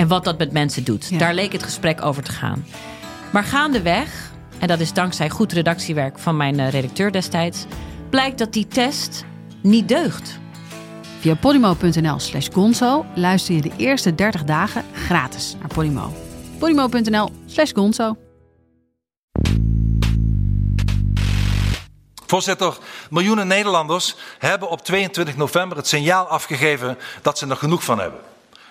En wat dat met mensen doet. Ja. Daar leek het gesprek over te gaan. Maar gaandeweg, en dat is dankzij goed redactiewerk van mijn eh, redacteur destijds, blijkt dat die test niet deugt. Via podimo.nl slash gonzo luister je de eerste 30 dagen gratis naar Podimo. podimo.nl slash gonzo. Voorzitter, miljoenen Nederlanders hebben op 22 november het signaal afgegeven dat ze er genoeg van hebben.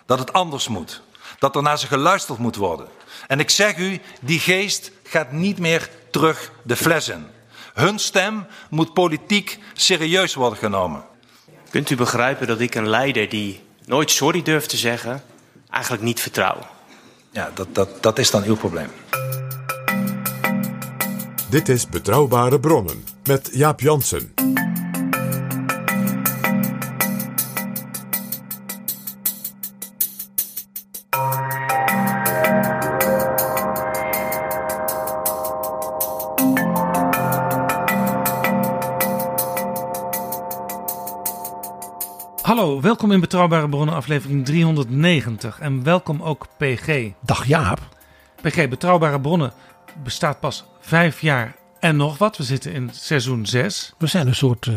Dat het anders moet. Dat er naar ze geluisterd moet worden. En ik zeg u, die geest gaat niet meer terug de fles in. Hun stem moet politiek serieus worden genomen. Kunt u begrijpen dat ik een leider die nooit sorry durft te zeggen, eigenlijk niet vertrouw? Ja, dat, dat, dat is dan uw probleem. Dit is Betrouwbare Bronnen met Jaap Jansen. Welkom in Betrouwbare Bronnen, aflevering 390. En welkom ook PG. Dag Jaap. PG, Betrouwbare Bronnen bestaat pas vijf jaar en nog wat. We zitten in seizoen 6. We zijn een soort eh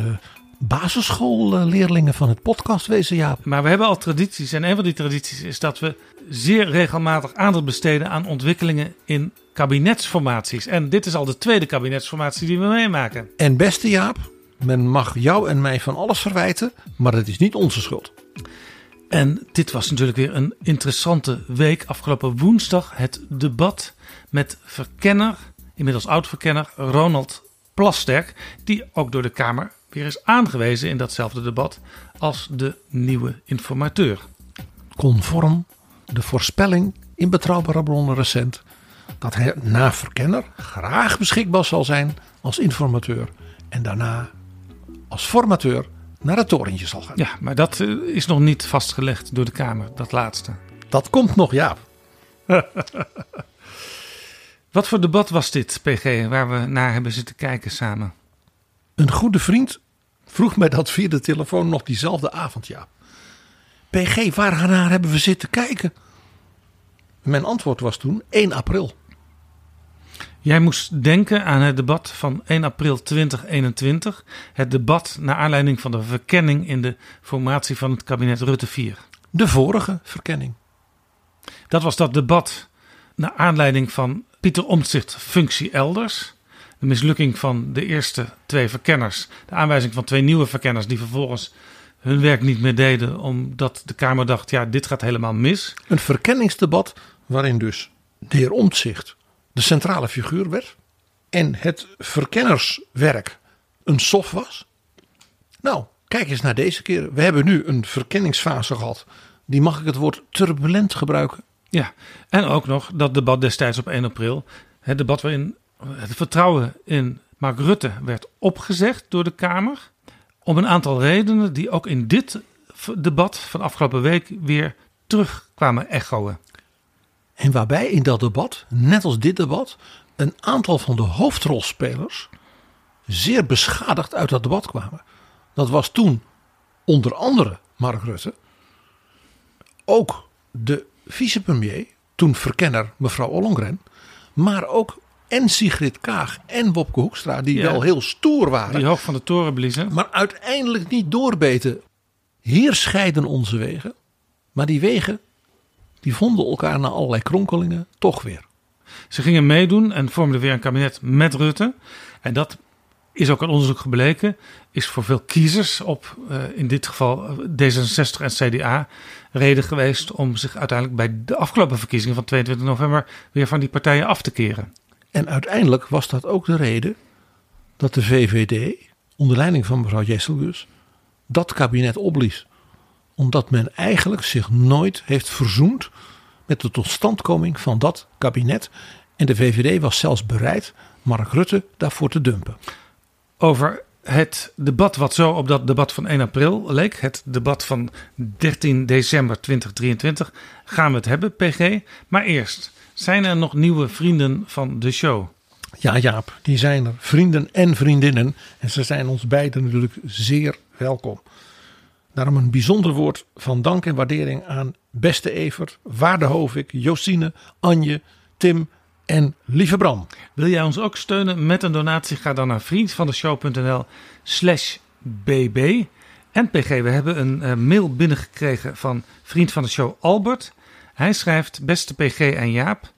basisschoolleerlingen van het podcastwezen, Jaap. Maar we hebben al tradities. En een van die tradities is dat we zeer regelmatig aandacht besteden aan ontwikkelingen in kabinetsformaties. En dit is al de tweede kabinetsformatie die we meemaken. En beste Jaap, men mag jou en mij van alles verwijten, maar het is niet onze schuld. En dit was natuurlijk weer een interessante week. Afgelopen woensdag het debat met verkenner, inmiddels oud-verkenner, Ronald Plasterk. Die ook door de Kamer weer is aangewezen in datzelfde debat als de nieuwe informateur. Conform de voorspelling in betrouwbare bronnen recent dat hij na verkenner graag beschikbaar zal zijn als informateur en daarna als formateur naar het torentje zal gaan. Ja, maar dat eh, is nog niet vastgelegd door de Kamer, dat laatste. Dat komt nog, Jaap. Wat voor debat was dit, PG, waar we naar hebben zitten kijken samen? Een goede vriend vroeg mij dat via de telefoon nog diezelfde avond, ja. PG, waarnaar hebben we zitten kijken? Mijn antwoord was toen 1 april. Jij moest denken aan het debat van 1 april 2021. Het debat naar aanleiding van de verkenning in de formatie van het kabinet Rutte 4. De vorige verkenning. Dat was dat debat naar aanleiding van Pieter Omtzigt functie elders. De mislukking van de eerste twee verkenners. De aanwijzing van twee nieuwe verkenners die vervolgens hun werk niet meer deden. Omdat de Kamer dacht, ja dit gaat helemaal mis. Een verkenningsdebat waarin dus de heer Omtzigt de centrale figuur werd. En het verkennerswerk een sof was. Nou, kijk eens naar deze keer. We hebben nu een verkenningsfase gehad. Die mag ik het woord turbulent gebruiken. Ja, en ook nog dat debat destijds op 1 april. Het debat waarin het vertrouwen in Mark Rutte werd opgezegd door de Kamer. Om een aantal redenen die ook in dit debat van afgelopen week weer terug kwamen echoen. En waarbij in dat debat, net als dit debat, een aantal van de hoofdrolspelers zeer beschadigd uit dat debat kwamen. Dat was toen onder andere Mark Rutte, ook de vicepremier, toen verkenner mevrouw Ollongren, maar ook en Sigrid Kaag en Wopke Hoekstra, die Ja. wel heel stoer waren, Die hoog van de toren bliezen. maar uiteindelijk niet doorbeten. Hier scheiden onze wegen, maar die wegen die vonden elkaar na allerlei kronkelingen toch weer. Ze gingen meedoen en vormden weer een kabinet met Rutte. En dat is ook uit onderzoek gebleken, is voor veel kiezers op eh, in dit geval eh, D66 en CDA reden geweest om zich uiteindelijk bij de afgelopen verkiezingen van 22 november weer van die partijen af te keren. En uiteindelijk was dat ook de reden dat de VVD, onder leiding van mevrouw Jesselgus, dat kabinet opblies. Omdat men eigenlijk zich nooit heeft verzoend met de totstandkoming van dat kabinet. En de VVD was zelfs bereid Mark Rutte daarvoor te dumpen. Over het debat wat zo op dat debat van 1 april leek, het debat van 13 december 2023, gaan we het hebben, PG. Maar eerst, zijn er nog nieuwe vrienden van de show? Ja, Jaap, die zijn er. Vrienden en vriendinnen. En ze zijn ons beiden natuurlijk zeer welkom. Daarom een bijzonder woord van dank en waardering aan beste Evert, Waarde Hovik, Josine, Anje, Tim en lieve Bram. Wil jij ons ook steunen met een donatie? Ga dan naar vriendvandeshow.nl slash bb. En PG, we hebben een eh, mail binnengekregen van vriend van de show Albert. Hij schrijft, beste PG en Jaap...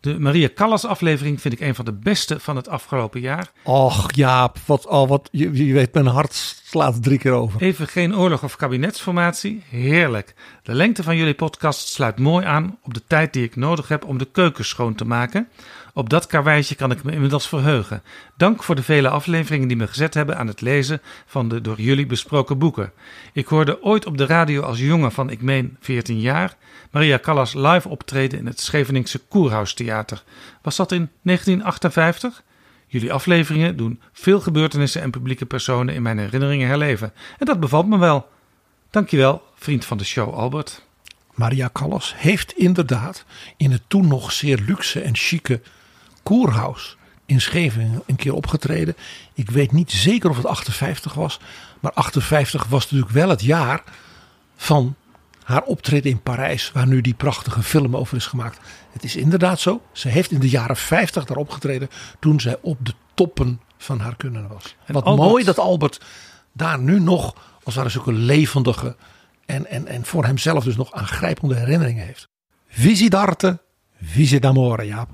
De Maria Callas aflevering vind ik een van de beste van het afgelopen jaar. Och Jaap, wat, al wat, je, je weet, mijn hart slaat drie keer over. Even geen oorlog of kabinetsformatie. Heerlijk. De lengte van jullie podcast sluit mooi aan op de tijd die ik nodig heb om de keuken schoon te maken. Op dat karweitje kan ik me inmiddels verheugen. Dank voor de vele afleveringen die me gezet hebben aan het lezen van de door jullie besproken boeken. Ik hoorde ooit op de radio als jongen van, ik meen, 14 jaar, Maria Callas live optreden in het Scheveningse Koerhuistheater. Was dat in 1958? Jullie afleveringen doen veel gebeurtenissen en publieke personen in mijn herinneringen herleven. En dat bevalt me wel. Dankjewel, vriend van de show Albert. Maria Callas heeft inderdaad in het toen nog zeer luxe en chique Koerhuis in Scheveningen een keer opgetreden. Ik weet niet zeker of het 58 was, maar 58 was natuurlijk wel het jaar van haar optreden in Parijs, waar nu die prachtige film over is gemaakt. Het is inderdaad zo. Ze heeft in de jaren 50 daar opgetreden toen zij op de toppen van haar kunnen was. En Wat Albert- mooi dat Albert daar nu nog als ware zulke levendige en, en, en voor hemzelf dus nog aangrijpende herinneringen heeft. Visi d'arte, visi d'amore, Jaap.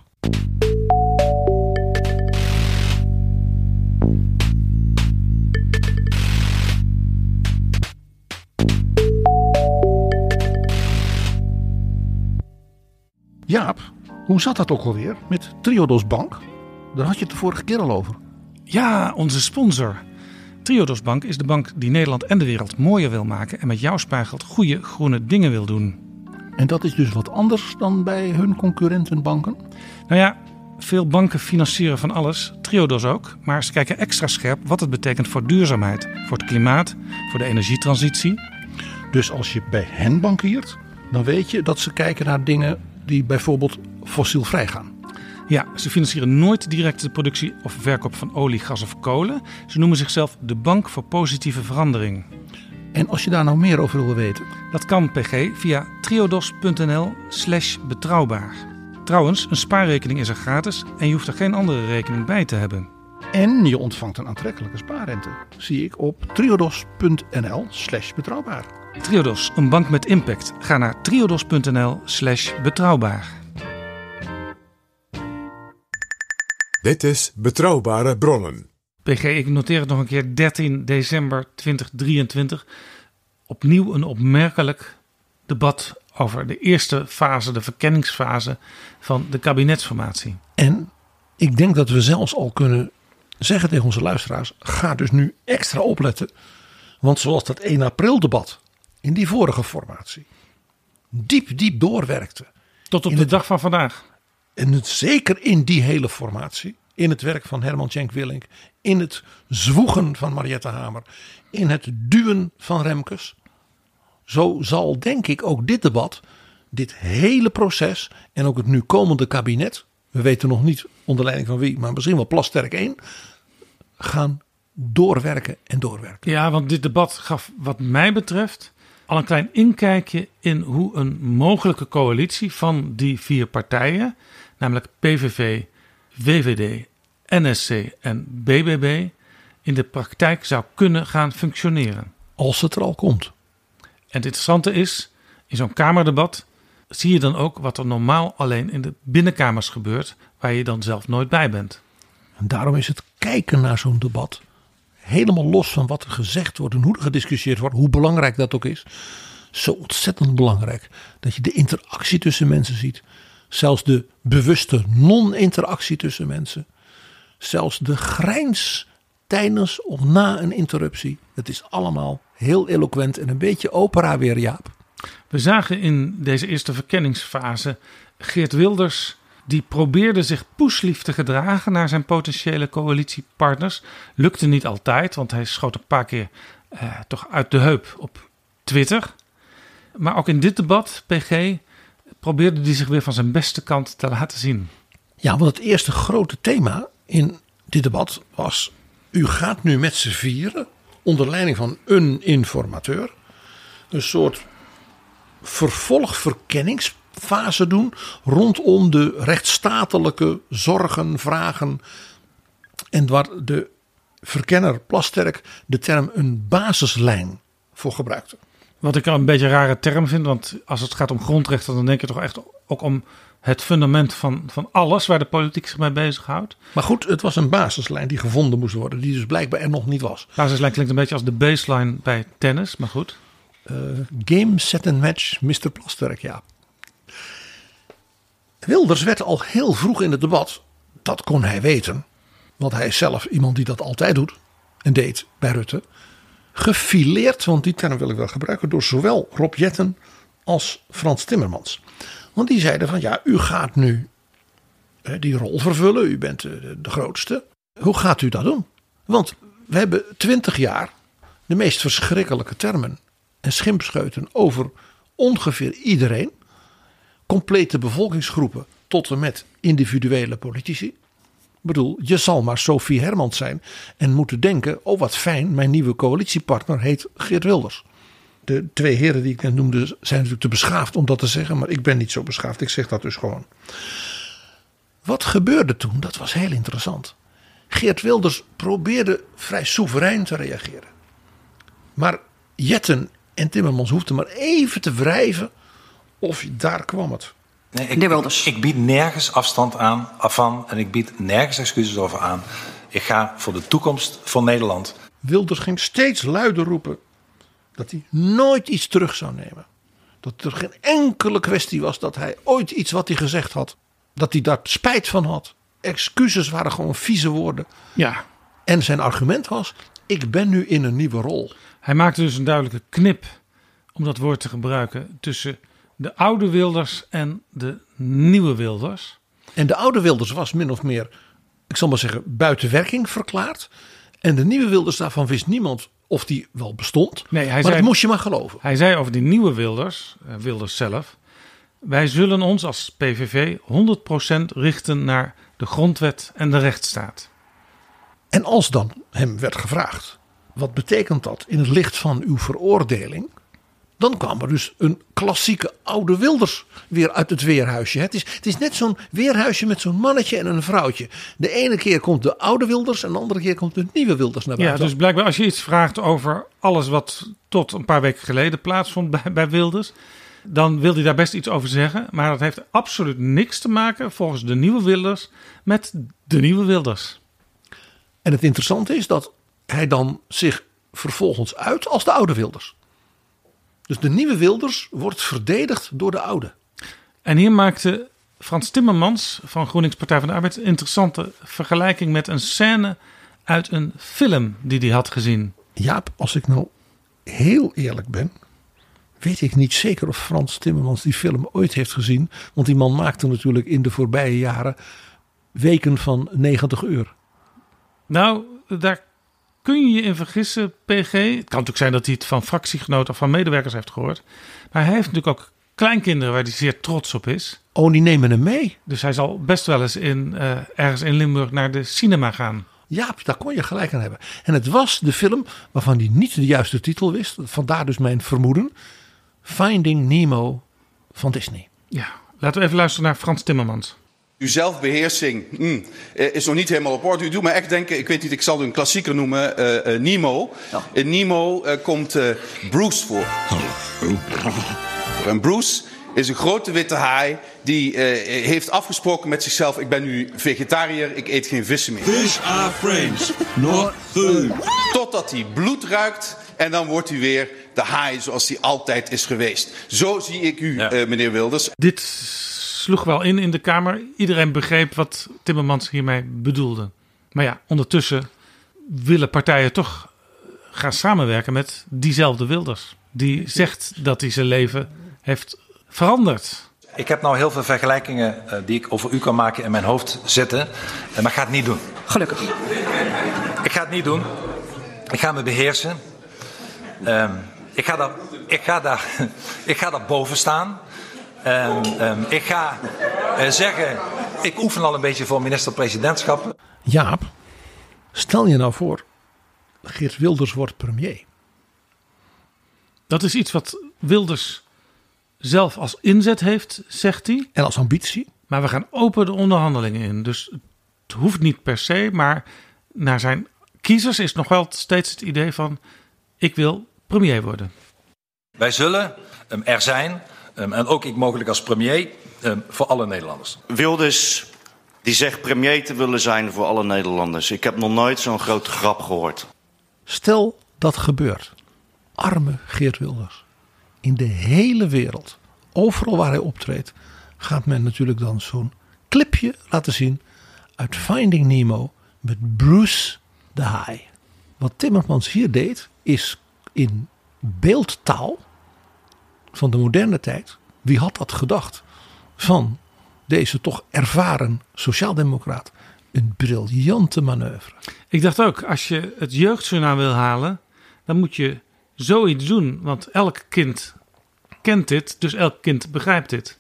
Jaap, hoe zat dat ook alweer met Triodos Bank? Daar had je het de vorige keer al over. Ja, onze sponsor. Triodos Bank is de bank die Nederland en de wereld mooier wil maken en met jouw spaargeld goede groene dingen wil doen. En dat is dus wat anders dan bij hun concurrentenbanken? Nou ja, veel banken financieren van alles, Triodos ook, maar ze kijken extra scherp wat het betekent voor duurzaamheid, voor het klimaat, voor de energietransitie. Dus als je bij hen bankiert, dan weet je dat ze kijken naar dingen die bijvoorbeeld fossielvrij gaan. Ja, ze financieren nooit direct de productie of verkoop van olie, gas of kolen. Ze noemen zichzelf de Bank voor Positieve Verandering. En als je daar nou meer over wil weten, Dat kan PG via triodos.nl slash betrouwbaar. Trouwens, een spaarrekening is er gratis en je hoeft er geen andere rekening bij te hebben. en je ontvangt een aantrekkelijke spaarrente, zie ik op triodos.nl slash betrouwbaar. Triodos, een bank met impact. Ga naar triodos.nl slash betrouwbaar. Dit is Betrouwbare Bronnen. PG, ik noteer het nog een keer. 13 december 2023. Opnieuw een opmerkelijk debat over de eerste fase, de verkenningsfase van de kabinetsformatie. En ik denk dat we zelfs al kunnen zeggen tegen onze luisteraars: ga dus nu extra opletten. Want zoals dat 1 april debat in die vorige formatie diep, diep doorwerkte. Tot op de dag van vandaag. En het, zeker in die hele formatie. In het werk van Herman Tjenk Willink. In het zwoegen van Mariette Hamer. In het duwen van Remkes. Zo zal denk ik ook dit debat. Dit hele proces. En ook het nu komende kabinet. We weten nog niet onder leiding van wie. Maar misschien wel Plasterk 1. Gaan doorwerken en doorwerken. Ja, want dit debat gaf wat mij betreft al een klein inkijkje in hoe een mogelijke coalitie van die vier partijen, namelijk PVV, VVD, NSC en BBB, in de praktijk zou kunnen gaan functioneren. Als het er al komt. En het interessante is, in zo'n kamerdebat zie je dan ook wat er normaal alleen in de binnenkamers gebeurt, waar je dan zelf nooit bij bent. En daarom is het kijken naar zo'n debat, helemaal los van wat er gezegd wordt en hoe er gediscussieerd wordt, hoe belangrijk dat ook is, zo ontzettend belangrijk dat je de interactie tussen mensen ziet. Zelfs de bewuste non-interactie tussen mensen. Zelfs de grijns tijdens of na een interruptie. Het is allemaal heel eloquent en een beetje opera weer, Jaap. We zagen in deze eerste verkenningsfase Geert Wilders. Die probeerde zich poeslief te gedragen naar zijn potentiële coalitiepartners. Lukte niet altijd, want hij schoot een paar keer eh, toch uit de heup op Twitter. Maar ook in dit debat, PG, probeerde hij zich weer van zijn beste kant te laten zien. Ja, want het eerste grote thema in dit debat was: u gaat nu met z'n vieren onder leiding van een informateur een soort vervolgverkenningsfase doen rondom de rechtsstatelijke zorgen, vragen en waar de verkenner Plasterk de term een basislijn voor gebruikte. Wat ik een beetje een rare term vind, want als het gaat om grondrechten, dan denk je toch echt ook om het fundament van, van alles waar de politiek zich mee bezighoudt. Maar goed, het was een basislijn die gevonden moest worden, die dus blijkbaar er nog niet was. Basislijn klinkt een beetje als de baseline bij tennis, maar goed. Uh, game, set and match, Mr. Plasterk, ja. Wilders werd al heel vroeg in het debat, dat kon hij weten, want hij is zelf iemand die dat altijd doet en deed bij Rutte, gefileerd, want die term wil ik wel gebruiken, door zowel Rob Jetten als Frans Timmermans. Want die zeiden van ja, u gaat nu die rol vervullen, u bent de, de grootste. Hoe gaat u dat doen? Want we hebben twintig jaar de meest verschrikkelijke termen en schimpscheuten over ongeveer iedereen. Complete bevolkingsgroepen tot en met individuele politici. Ik bedoel, je zal maar Sophie Hermans zijn en moeten denken: oh wat fijn, mijn nieuwe coalitiepartner heet Geert Wilders. De twee heren die ik net noemde zijn natuurlijk te beschaafd om dat te zeggen, maar ik ben niet zo beschaafd. Ik zeg dat dus gewoon. Wat gebeurde toen? Dat was heel interessant. Geert Wilders probeerde vrij soeverein te reageren. Maar Jetten en Timmermans hoefden maar even te wrijven of daar kwam het. Nee, ik, ik, ik, bied nergens afstand aan van en ik bied nergens excuses over aan. Ik ga voor de toekomst van Nederland. Wilders ging steeds luider roepen dat hij nooit iets terug zou nemen. Dat er geen enkele kwestie was dat hij ooit iets wat hij gezegd had, dat hij daar spijt van had. Excuses waren gewoon vieze woorden. Ja. En zijn argument was: ik ben nu in een nieuwe rol. Hij maakte dus een duidelijke knip, om dat woord te gebruiken, tussen de oude Wilders en de nieuwe Wilders. En de oude Wilders was min of meer, ik zal maar zeggen, buiten werking verklaard. En de nieuwe Wilders, daarvan wist niemand of die wel bestond. Nee, hij maar zei, dat moest je maar geloven. Hij zei over die nieuwe Wilders, uh, Wilders zelf. Wij zullen ons als PVV 100% richten naar de grondwet en de rechtsstaat. En als dan hem werd gevraagd: wat betekent dat in het licht van uw veroordeling? Dan kwam er dus een klassieke oude Wilders weer uit het weerhuisje. Het is, het is net zo'n weerhuisje met zo'n mannetje en een vrouwtje. De ene keer komt de oude Wilders en de andere keer komt de nieuwe Wilders naar buiten. Ja, dus blijkbaar als je iets vraagt over alles wat tot een paar weken geleden plaatsvond bij, bij Wilders. Dan wil hij daar best iets over zeggen. Maar dat heeft absoluut niks te maken, volgens de nieuwe Wilders, met de nieuwe Wilders. En het interessante is dat hij dan zich vervolgens uit als de oude Wilders. Dus de nieuwe Wilders wordt verdedigd door de oude. En hier maakte Frans Timmermans van GroenLinks Partij van de Arbeid een interessante vergelijking met een scène uit een film die hij had gezien. Jaap, als ik nou heel eerlijk ben, weet ik niet zeker of Frans Timmermans die film ooit heeft gezien. Want die man maakte natuurlijk in de voorbije jaren weken van 90 uur. Nou, daar kun je je in vergissen, PG. Het kan natuurlijk zijn dat hij het van fractiegenoten of van medewerkers heeft gehoord. Maar hij heeft natuurlijk ook kleinkinderen waar hij zeer trots op is. Oh, die nemen hem mee. Dus hij zal best wel eens in, uh, ergens in Limburg naar de cinema gaan. Ja, daar kon je gelijk aan hebben. En het was de film waarvan hij niet de juiste titel wist. Vandaar dus mijn vermoeden. Finding Nemo van Disney. Ja, laten we even luisteren naar Frans Timmermans. Uw zelfbeheersing mm, is nog niet helemaal op orde. U doet me echt denken, ik weet niet, ik zal u een klassieker noemen, uh, uh, Nemo. Ja. In Nemo uh, komt Bruce voor. En Bruce is een grote witte haai die heeft afgesproken met zichzelf: ik ben nu vegetariër, ik eet geen vissen meer. Fish are friends, not food. Totdat hij bloed ruikt en dan wordt hij weer de haai zoals hij altijd is geweest. Zo zie ik u, ja. meneer Wilders. Dit sloeg wel in in de Kamer. Iedereen begreep wat Timmermans hiermee bedoelde. Maar ja, ondertussen willen partijen toch gaan samenwerken met diezelfde Wilders. die zegt dat hij zijn leven heeft veranderd. Ik heb nou heel veel vergelijkingen eh, die ik over u kan maken in mijn hoofd zitten. eh, maar ik ga het niet doen. Gelukkig. Ik ga het niet doen. Ik ga me beheersen. Ehm, ik, ga daar, ik, ga daar, ik ga daar boven staan. Ehm, ehm, ik ga eh, zeggen, ik oefen al een beetje voor minister-presidentschap. Jaap, stel je nou voor, Geert Wilders wordt premier. Dat is iets wat Wilders zelf als inzet heeft, zegt hij. En als ambitie. Maar we gaan open de onderhandelingen in. Dus het hoeft niet per se, maar naar zijn kiezers is nog wel steeds het idee van: ik wil premier worden. Wij zullen er zijn, ehm, en ook ik mogelijk als premier, ehm, voor alle Nederlanders. Wilders die zegt premier te willen zijn voor alle Nederlanders. Ik heb nog nooit zo'n grote grap gehoord. Stel dat gebeurt. Arme Geert Wilders. In de hele wereld, overal waar hij optreedt, gaat men natuurlijk dan zo'n clipje laten zien uit Finding Nemo met Bruce de Haai. Wat Timmermans hier deed, is in beeldtaal van de moderne tijd. Wie had dat gedacht? Van deze toch ervaren sociaaldemocraat. Een briljante manoeuvre. Ik dacht ook, als je het jeugdjournaal wil halen, dan moet je zoiets doen. Want elk kind kent dit, dus elk kind begrijpt dit.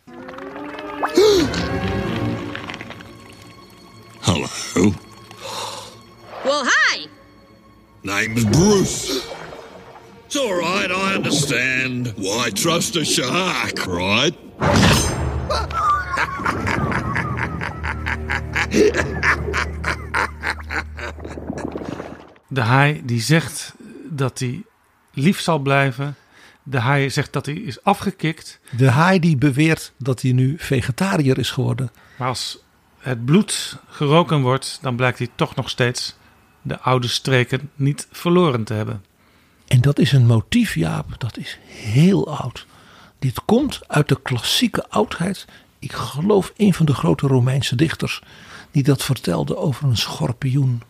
Hello. Well, hi. Name's Bruce. It's all right, I understand. Why trust a shark, right? De haai die zegt dat hij lief zal blijven. De haai zegt dat hij is afgekikt. De haai die beweert dat hij nu vegetariër is geworden. Maar als het bloed geroken wordt, dan blijkt hij toch nog steeds de oude streken niet verloren te hebben. En dat is een motief, Jaap, dat is heel oud. Dit komt uit de klassieke oudheid. Ik geloof een van de grote Romeinse dichters die dat vertelde over een schorpioen.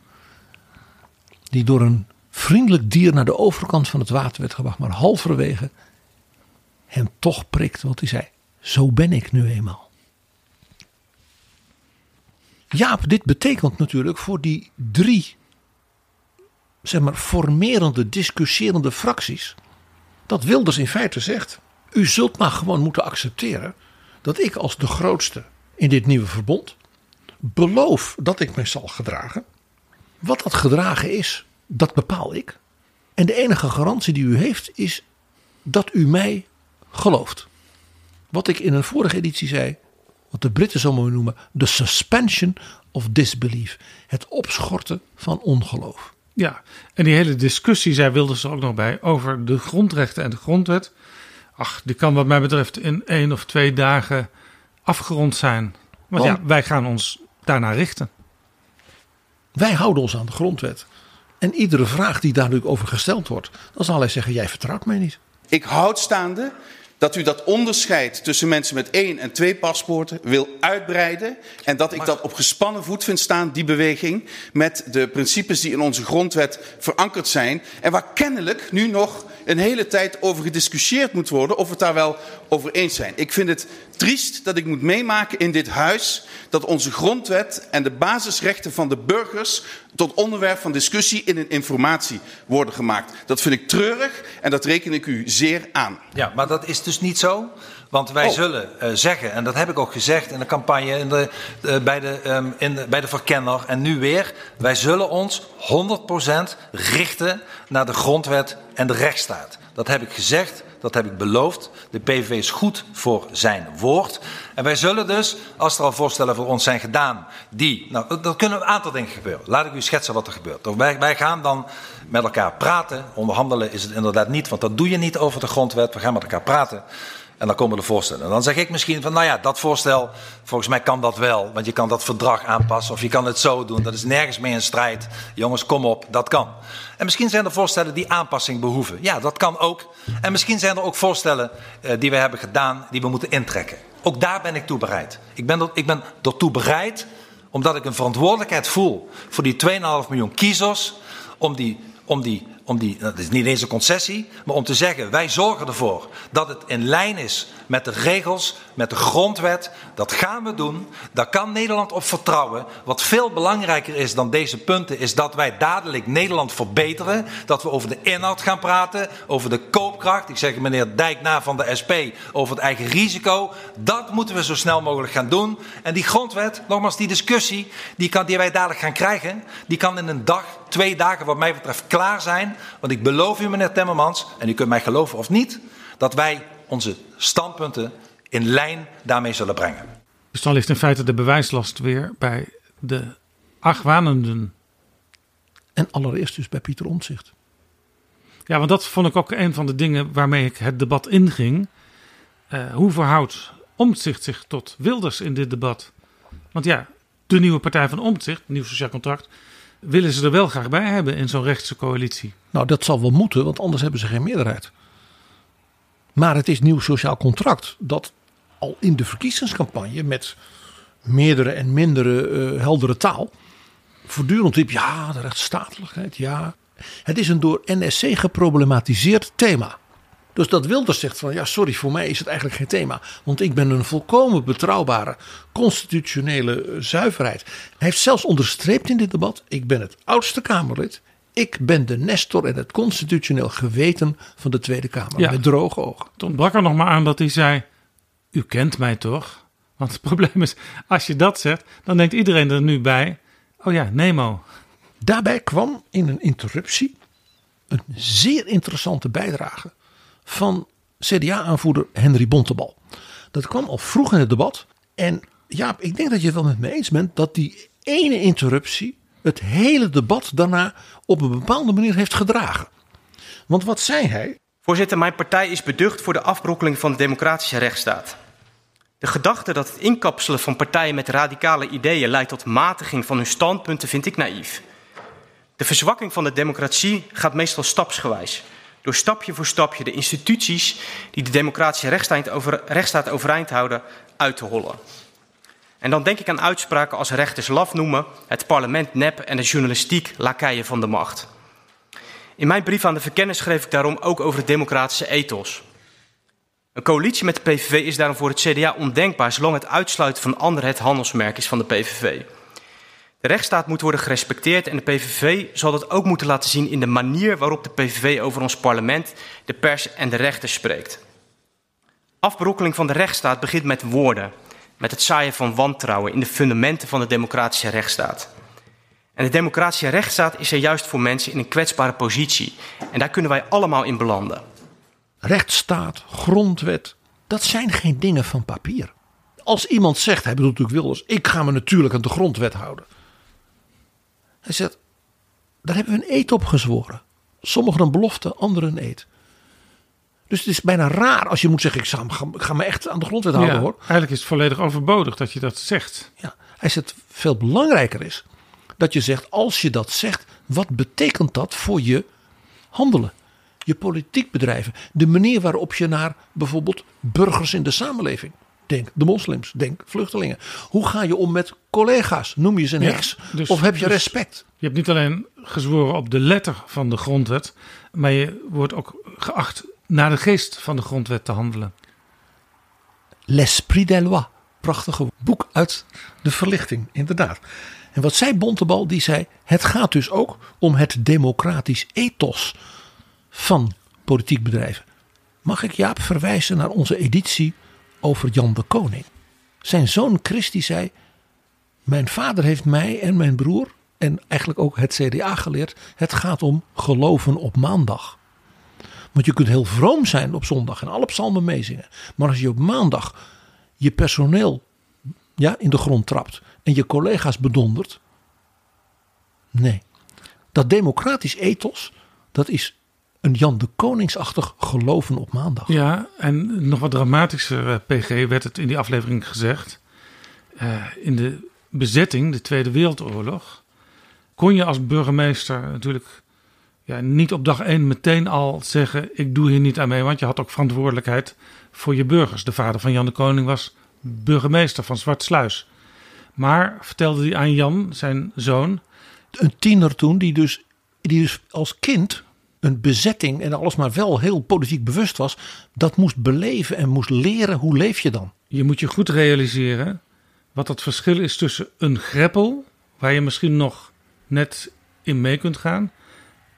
Die door een vriendelijk dier naar de overkant van het water werd gebracht, maar halverwege hem toch prikt. Want hij zei: Zo ben ik nu eenmaal. Jaap, dit betekent natuurlijk voor die drie zeg maar, formerende, discussierende fracties. Dat Wilders in feite zegt: U zult maar gewoon moeten accepteren dat ik als de grootste in dit nieuwe verbond beloof dat ik mij zal gedragen. Wat dat gedragen is, dat bepaal ik. En de enige garantie die u heeft is dat u mij gelooft. Wat ik in een vorige editie zei, wat de Britten zo mooi noemen, de suspension of disbelief. Het opschorten van ongeloof. Ja, en die hele discussie, zij wilde ze ook nog bij, over de grondrechten en de grondwet. Ach, die kan wat mij betreft in één of twee dagen afgerond zijn. Want Want- ja, wij gaan ons daarna richten. Wij houden ons aan de grondwet. En iedere vraag die daar natuurlijk over gesteld wordt, dan zal hij zeggen: Jij vertrouwt mij niet. Ik houd staande dat u dat onderscheid tussen mensen met één en twee paspoorten wil uitbreiden. En dat ik dat op gespannen voet vind staan, die beweging, met de principes die in onze grondwet verankerd zijn. En waar kennelijk nu nog een hele tijd over gediscussieerd moet worden of we het daar wel over eens zijn. Ik vind het triest dat ik moet meemaken in dit huis dat onze grondwet en de basisrechten van de burgers tot onderwerp van discussie in een informatie worden gemaakt. Dat vind ik treurig en dat reken ik u zeer aan. Ja, maar dat is dus niet zo. Want wij Oh. zullen eh, zeggen, en dat heb ik ook gezegd in de campagne, in de, eh, bij, de, ehm, in de, bij de verkenner en nu weer. Wij zullen ons 100% richten naar de grondwet en de rechtsstaat. Dat heb ik gezegd, dat heb ik beloofd. De PVV is goed voor zijn woord. En wij zullen dus, als er al voorstellen voor ons zijn gedaan, die. Nou, er kunnen een aantal dingen gebeuren. Laat ik u schetsen wat er gebeurt. Wij, wij gaan dan met elkaar praten. Onderhandelen is het inderdaad niet, want dat doe je niet over de grondwet. We gaan met elkaar praten. En dan komen de voorstellen. En dan zeg ik misschien van, nou ja, dat voorstel, volgens mij kan dat wel. Want je kan dat verdrag aanpassen of je kan het zo doen. Dat is nergens mee in strijd. Jongens, kom op, dat kan. En misschien zijn er voorstellen die aanpassing behoeven. Ja, dat kan ook. En misschien zijn er ook voorstellen eh, die we hebben gedaan, die we moeten intrekken. Ook daar ben ik toe bereid. Ik ben, ik ben ertoe bereid, omdat ik een verantwoordelijkheid voel voor die 2,5 miljoen kiezers, om die, om die om die, dat is niet eens een concessie, maar om te zeggen: wij zorgen ervoor dat het in lijn is met de regels, met de grondwet. Dat gaan we doen. Daar kan Nederland op vertrouwen. Wat veel belangrijker is dan deze punten, is dat wij dadelijk Nederland verbeteren. Dat we over de inhoud gaan praten, over de koopkracht. Ik zeg meneer Dijk na van de SP over het eigen risico. Dat moeten we zo snel mogelijk gaan doen. En die grondwet, nogmaals, die discussie die, kan, die wij dadelijk gaan krijgen, die kan in een dag, twee dagen, wat mij betreft, klaar zijn. Want ik beloof u, meneer Timmermans, en u kunt mij geloven of niet, dat wij onze standpunten in lijn daarmee zullen brengen. Dus dan ligt in feite de bewijslast weer bij de argwanenden. En allereerst dus bij Pieter Omtzigt. Ja, want dat vond ik ook een van de dingen waarmee ik het debat inging. Uh, hoe verhoudt Omtzigt zich tot Wilders in dit debat? Want ja, de nieuwe partij van Omtzigt, nieuw sociaal contract, willen ze er wel graag bij hebben in zo'n rechtse coalitie. Nou, dat zal wel moeten, want anders hebben ze geen meerderheid. Maar het is nieuw sociaal contract dat al in de verkiezingscampagne met meerdere en mindere uh, heldere taal voortdurend riep: ja, de rechtsstatelijkheid, ja. Het is een door NSC geproblematiseerd thema. Dus dat Wilders zegt van ja, sorry, voor mij is het eigenlijk geen thema. Want ik ben een volkomen betrouwbare constitutionele eh, zuiverheid. Hij heeft zelfs onderstreept in dit debat: ik ben het oudste Kamerlid. Ik ben de nestor en het constitutioneel geweten van de Tweede Kamer. Ja. Met droge ogen. Toen brak er nog maar aan dat hij zei: U kent mij toch? Want het probleem is, als je dat zegt, dan denkt iedereen er nu bij: Oh ja, Nemo. Daarbij kwam in een interruptie een zeer interessante bijdrage van CDA-aanvoerder Henry Bontebal. Dat kwam al vroeg in het debat. En ja, ik denk dat je het wel met me eens bent dat die ene interruptie het hele debat daarna op een bepaalde manier heeft gedragen. Want wat zei hij? Voorzitter, mijn partij is beducht voor de afbrokkeling van de democratische rechtsstaat. De gedachte dat het inkapselen van partijen met radicale ideeën leidt tot matiging van hun standpunten vind ik naïef. De verzwakking van de democratie gaat meestal stapsgewijs. Door stapje voor stapje de instituties die de democratische rechtsstaat, over, rechtsstaat overeind houden uit te hollen. En dan denk ik aan uitspraken als rechters laf noemen, het parlement nep en de journalistiek lakeien van de macht. In mijn brief aan de verkenner schreef ik daarom ook over het democratische ethos. Een coalitie met de PVV is daarom voor het CDA ondenkbaar zolang het uitsluiten van anderen het handelsmerk is van de PVV. De rechtsstaat moet worden gerespecteerd en de PVV zal dat ook moeten laten zien in de manier waarop de PVV over ons parlement, de pers en de rechter spreekt. Afbrokkeling van de rechtsstaat begint met woorden, met het zaaien van wantrouwen in de fundamenten van de democratische rechtsstaat. En de democratische rechtsstaat is er juist voor mensen in een kwetsbare positie. En daar kunnen wij allemaal in belanden. Rechtsstaat, grondwet, dat zijn geen dingen van papier. Als iemand zegt, hij bedoelt natuurlijk Wilders, ik ga me natuurlijk aan de grondwet houden. Hij zegt, daar hebben we een eed op gezworen. Sommigen een belofte, anderen een eed. Dus het is bijna raar als je moet zeggen, ik ga, ik ga me echt aan de grondwet houden Ja, hoor. eigenlijk is het volledig overbodig dat je dat zegt. Ja, hij zegt, veel belangrijker is dat je zegt, als je dat zegt, wat betekent dat voor je handelen? Je politiek bedrijven, de manier waarop je naar bijvoorbeeld burgers in de samenleving Denk de moslims, denk vluchtelingen. Hoe ga je om met collega's? Noem je ze een Ja, heks? dus- of heb je dus- respect? Je hebt niet alleen gezworen op de letter van de grondwet, maar je wordt ook geacht naar de geest van de grondwet te handelen. L'Esprit des lois. Prachtige boek uit de verlichting, inderdaad. En wat zei Bontebal? Die zei: Het gaat dus ook om het democratisch ethos van politiek bedrijven. Mag ik Jaap verwijzen naar onze editie over Jan de Koning? Zijn zoon Christi zei: Mijn vader heeft mij en mijn broer, en eigenlijk ook het CDA geleerd: het gaat om geloven op maandag. Want je kunt heel vroom zijn op zondag en alle psalmen meezingen. Maar als je op maandag je personeel ja, in de grond trapt en je collega's bedondert. Nee. Dat democratisch ethos, dat is een Jan de Koningsachtig geloven op maandag. Ja, en nog wat dramatischer, eh, PG, werd het in die aflevering gezegd. Eh, in de bezetting, de Tweede Wereldoorlog, kon je als burgemeester natuurlijk ja, niet op dag één meteen al zeggen: Ik doe hier niet aan mee, want je had ook verantwoordelijkheid voor je burgers. De vader van Jan de Koning was burgemeester van Zwartsluis. Maar vertelde hij aan Jan, zijn zoon, Een tiener toen die dus, die dus als kind een bezetting en alles maar wel heel politiek bewust was, dat moest beleven en moest leren hoe leef je dan. Je moet je goed realiseren wat het verschil is tussen een greppel, waar je misschien nog net in mee kunt gaan,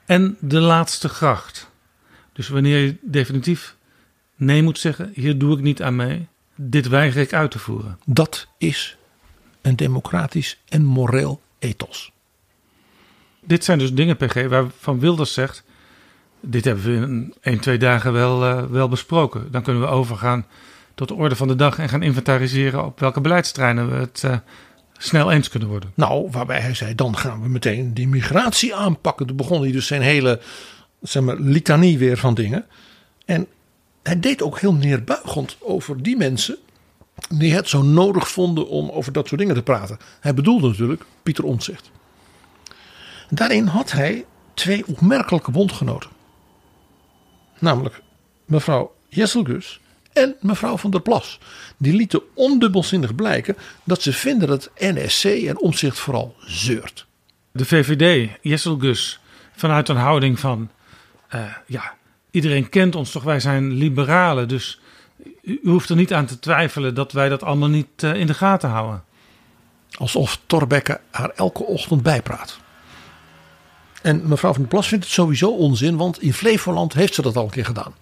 en de laatste gracht. Dus wanneer je definitief nee moet zeggen, hier doe ik niet aan mee, dit weiger ik uit te voeren. Dat is een democratisch en moreel ethos. Dit zijn dus dingen, PG, waarvan Wilders zegt, dit hebben we in een, twee dagen wel, uh, wel besproken. Dan kunnen we overgaan tot de orde van de dag en gaan inventariseren op welke beleidsterreinen we het uh, snel eens kunnen worden. Nou, waarbij hij zei, dan gaan we meteen die migratie aanpakken. Toen begon hij dus zijn hele zeg maar, litanie weer van dingen. En hij deed ook heel neerbuigend over die mensen die het zo nodig vonden om over dat soort dingen te praten. Hij bedoelde natuurlijk Pieter Omtzigt. Daarin had hij twee opmerkelijke bondgenoten. Namelijk mevrouw Jesselgus en mevrouw van der Plas. Die lieten ondubbelzinnig blijken dat ze vinden dat NSC en omzicht vooral zeurt. De VVD, Jesselgus, vanuit een houding van... Uh, ja, iedereen kent ons toch, wij zijn liberalen. Dus u hoeft er niet aan te twijfelen dat wij dat allemaal niet uh, in de gaten houden. Alsof Torbekke haar elke ochtend bijpraat. En mevrouw van der Plas vindt het sowieso onzin, want in Flevoland heeft ze dat al een keer gedaan.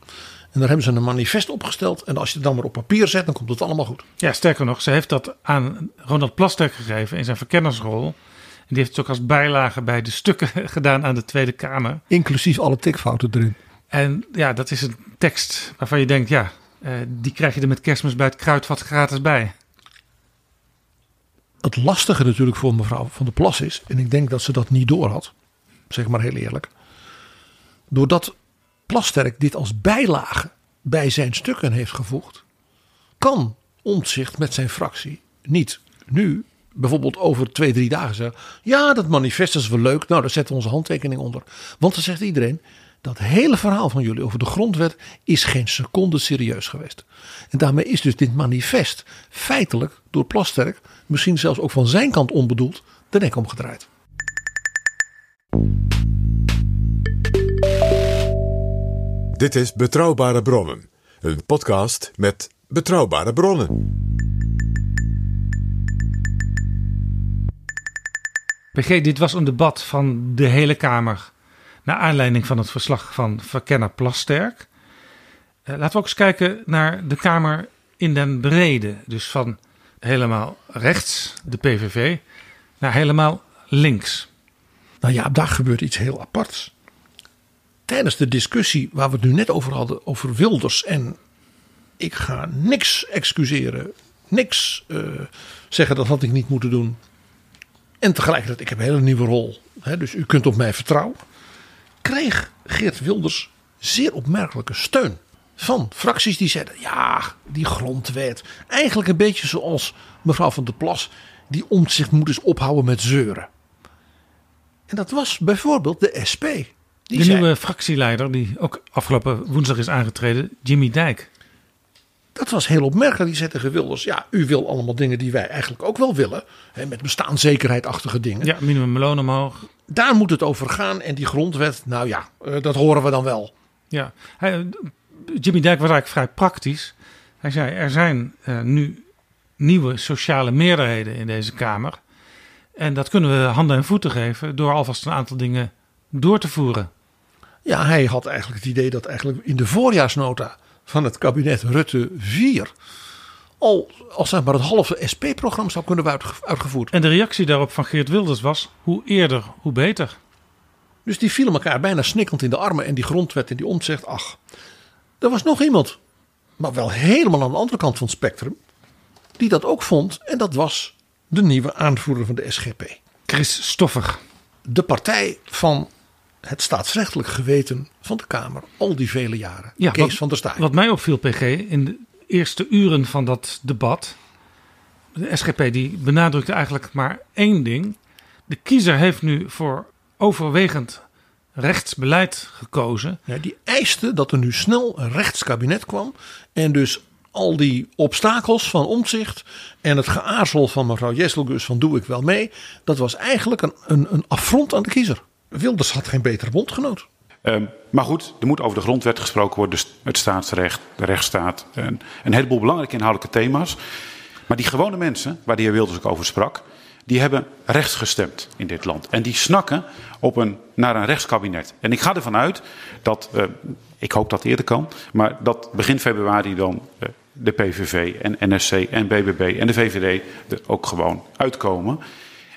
En daar hebben ze een manifest opgesteld. En als je het dan maar op papier zet, dan komt het allemaal goed. Ja, sterker nog, ze heeft dat aan Ronald Plasterk gegeven in zijn verkennersrol. En die heeft het ook als bijlage bij de stukken gedaan aan de Tweede Kamer. Inclusief alle tikfouten erin. En ja, dat is een tekst waarvan je denkt, ja, uh, die krijg je er met kerstmis bij het kruidvat gratis bij. Het lastige natuurlijk voor mevrouw Van der Plas is, en ik denk dat ze dat niet door had, zeg maar heel eerlijk. Doordat Plasterk dit als bijlage bij zijn stukken heeft gevoegd, kan Omtzigt met zijn fractie niet nu bijvoorbeeld over twee, drie dagen zeggen: Ja, dat manifest is wel leuk. Nou, daar zetten we onze handtekening onder. Want dan zegt iedereen: dat hele verhaal van jullie over de grondwet is geen seconde serieus geweest. En daarmee is dus dit manifest feitelijk door Plasterk, misschien zelfs ook van zijn kant onbedoeld, de nek omgedraaid. Dit is Betrouwbare Bronnen, een podcast met betrouwbare bronnen. PG, dit was een debat van de hele Kamer. Naar aanleiding van het verslag van verkenner Plasterk. Uh, laten we ook eens kijken naar de Kamer in den brede. Dus van helemaal rechts, de PVV, naar helemaal links. Nou ja, daar gebeurt iets heel aparts. Tijdens de discussie waar we het nu net over hadden, over Wilders en ik ga niks excuseren, niks uh, zeggen dat had ik niet moeten doen. En tegelijkertijd, ik heb een hele nieuwe rol, hè, dus u kunt op mij vertrouwen. Kreeg Geert Wilders zeer opmerkelijke steun van fracties die zeiden: ja, die grondwet. Eigenlijk een beetje zoals mevrouw van der Plas, die om zich moet eens ophouden met zeuren. En dat was bijvoorbeeld de SP. Die de nieuwe fractieleider, die ook afgelopen woensdag is aangetreden, Jimmy Dijk. Dat was heel opmerkelijk. Die zei tegen Wilders: Ja, u wil allemaal dingen die wij eigenlijk ook wel willen. Hè, met bestaanszekerheidachtige dingen. Ja, minimumloon omhoog. Daar moet het over gaan. En die grondwet, nou ja, uh, dat horen we dan wel. Ja, hij, Jimmy Dijk was eigenlijk vrij praktisch. Hij zei: Er zijn uh, nu nieuwe sociale meerderheden in deze Kamer. En dat kunnen we handen en voeten geven door alvast een aantal dingen door te voeren. Ja, hij had eigenlijk het idee dat eigenlijk in de voorjaarsnota van het kabinet Rutte 4 al, al zeg maar het halve SP-programma zou kunnen worden uitgevoerd. En de reactie daarop van Geert Wilders was: hoe eerder, hoe beter. Dus die vielen elkaar bijna snikkend in de armen en die grondwet en die omtzegt: ach, er was nog iemand, maar wel helemaal aan de andere kant van het spectrum, die dat ook vond. En dat was de nieuwe aanvoerder van de SGP. Chris Stoffer. De partij van het staatsrechtelijk geweten van de Kamer al die vele jaren. Ja, Kees wat, van der Staaij. Wat mij opviel, PG, in de eerste uren van dat debat. De SGP die benadrukte eigenlijk maar één ding. De kiezer heeft nu voor overwegend rechtsbeleid gekozen. Ja, die eiste dat er nu snel een rechtskabinet kwam. En dus al die obstakels van omzicht en het geaarzel van mevrouw Jesselgus van doe ik wel mee. Dat was eigenlijk een, een, een affront aan de kiezer. Wilders had geen betere bondgenoot. Ehm, maar goed, er moet over de grondwet gesproken worden, dus het staatsrecht, de rechtsstaat, een, een heleboel belangrijke inhoudelijke thema's. Maar die gewone mensen, waar de heer Wilders ook over sprak, die hebben rechts gestemd in dit land. En die snakken op een, naar een rechtskabinet. En ik ga ervan uit dat, uh, ik hoop dat eerder kan, maar dat begin februari dan uh, de PVV en NSC en BBB en de VVD er ook gewoon uitkomen.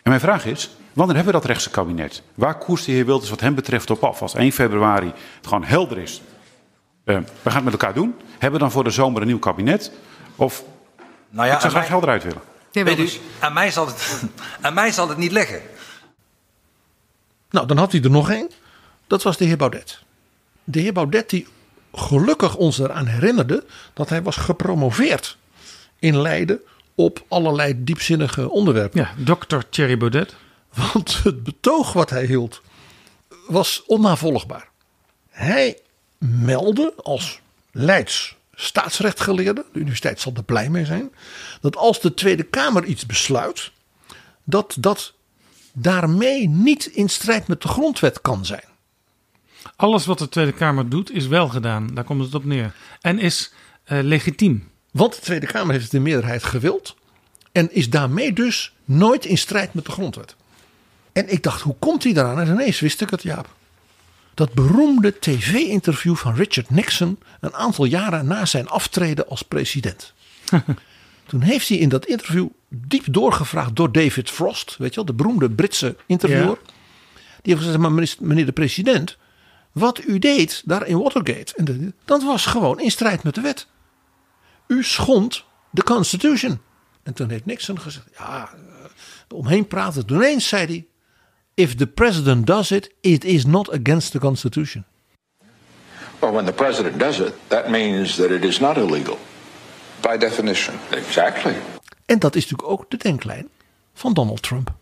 En mijn vraag is, wanneer hebben we dat rechtse kabinet? Waar koerst de heer Wilders wat hem betreft op af? Als 1 februari het gewoon helder is, uh, we gaan het met elkaar doen. Hebben we dan voor de zomer een nieuw kabinet? Of, nou ja, ik zou graag helder uit willen. Weet u, aan, mij zal het, aan mij zal het niet liggen. Nou, dan had hij er nog één. Dat was de heer Baudet. De heer Baudet die gelukkig ons eraan herinnerde dat hij was gepromoveerd in Leiden op allerlei diepzinnige onderwerpen. Ja, dokter Thierry Baudet. Want het betoog wat hij hield was onnavolgbaar. Hij meldde als Leids staatsrechtgeleerde, de universiteit zal er blij mee zijn, dat als de Tweede Kamer iets besluit, dat dat daarmee niet in strijd met de grondwet kan zijn. Alles wat de Tweede Kamer doet is wel gedaan, daar komt het op neer. En is uh, legitiem. Want de Tweede Kamer heeft de meerderheid gewild en is daarmee dus nooit in strijd met de grondwet. En ik dacht, hoe komt hij daaraan? En ineens wist ik het, Jaap dat beroemde tv-interview van Richard Nixon een aantal jaren na zijn aftreden als president. Toen heeft hij in dat interview diep doorgevraagd door David Frost, weet je wel, de beroemde Britse interviewer. Die heeft gezegd: maar meneer de president, wat u deed daar in Watergate, en dat was gewoon in strijd met de wet. U schond de Constitution. En toen heeft Nixon gezegd: ja, eh, omheen praten. Toen eens zei hij: if the president does it, it is not against the Constitution. Well, when the president does it, that means that it is not illegal. By definition. Exactly. En dat is natuurlijk ook de denklijn van Donald Trump.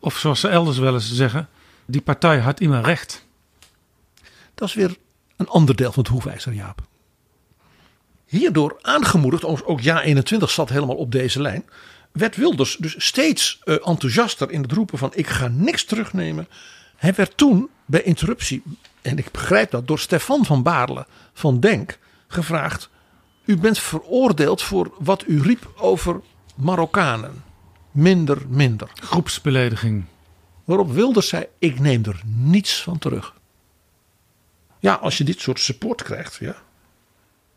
Of zoals ze elders wel eens zeggen, die partij had immer recht. Dat is weer een ander deel van het hoefijzer, Jaap. Hierdoor aangemoedigd, ook Ja 21 zat helemaal op deze lijn werd Wilders dus steeds uh, enthousiaster in het roepen van ik ga niks terugnemen. Hij werd toen bij interruptie, en ik begrijp dat, door Stefan van Baarle van Denk gevraagd. U bent veroordeeld voor wat u riep over Marokkanen. Minder, minder. Groepsbelediging. Waarop Wilders zei: Ik neem er niets van terug. Ja, als je dit soort support krijgt, ja,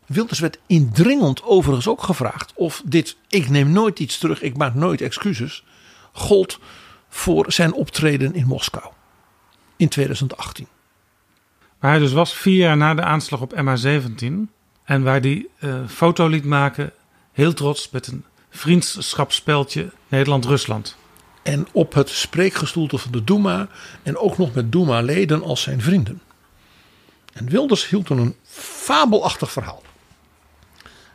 Wilders werd indringend overigens ook gevraagd of dit ik neem nooit iets terug, ik maak nooit excuses, gold voor zijn optreden in Moskou in 2018. Waar hij dus was vier jaar na de aanslag op MH17 en waar hij uh, foto liet maken, heel trots met een vriendschapsspeltje Nederland-Rusland. En op het spreekgestoelte van de Duma en ook nog met Duma-leden als zijn vrienden. En Wilders hield toen een fabelachtig verhaal.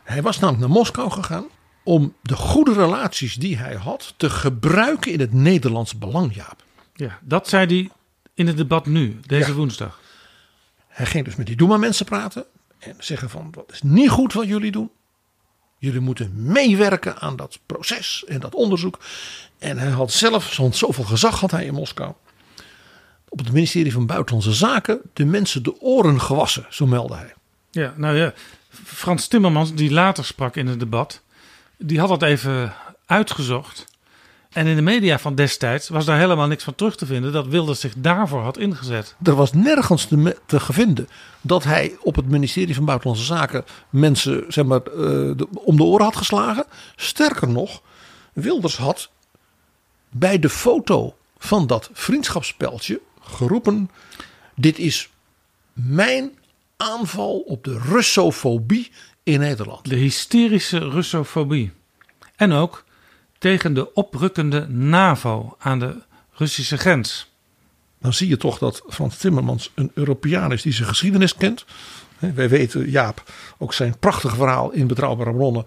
Hij was namelijk naar Moskou gegaan om de goede relaties die hij had te gebruiken in het Nederlands belang, Jaap. Ja, dat zei hij in het debat nu, deze woensdag. Hij ging dus met die Doema-mensen praten en zeggen van, dat is niet goed wat jullie doen. Jullie moeten meewerken aan dat proces en dat onderzoek. En hij had zelf, zoveel gezag had hij in Moskou. Op het ministerie van Buitenlandse Zaken de mensen de oren gewassen, zo meldde hij. Ja, nou ja, Frans Timmermans, die later sprak in het debat, die had dat even uitgezocht. En in de media van destijds was daar helemaal niks van terug te vinden dat Wilders zich daarvoor had ingezet. Er was nergens te, te vinden dat hij op het ministerie van Buitenlandse Zaken mensen zeg maar, uh, om de oren had geslagen. Sterker nog, Wilders had bij de foto van dat vriendschapsspeltje geroepen: Dit is mijn aanval op de Russofobie in Nederland. De hysterische Russofobie. En ook tegen de oprukkende NAVO aan de Russische grens. Dan zie je toch dat Frans Timmermans een Europeaan is die zijn geschiedenis kent. Wij weten, Jaap, ook zijn prachtige verhaal in Betrouwbare Bronnen.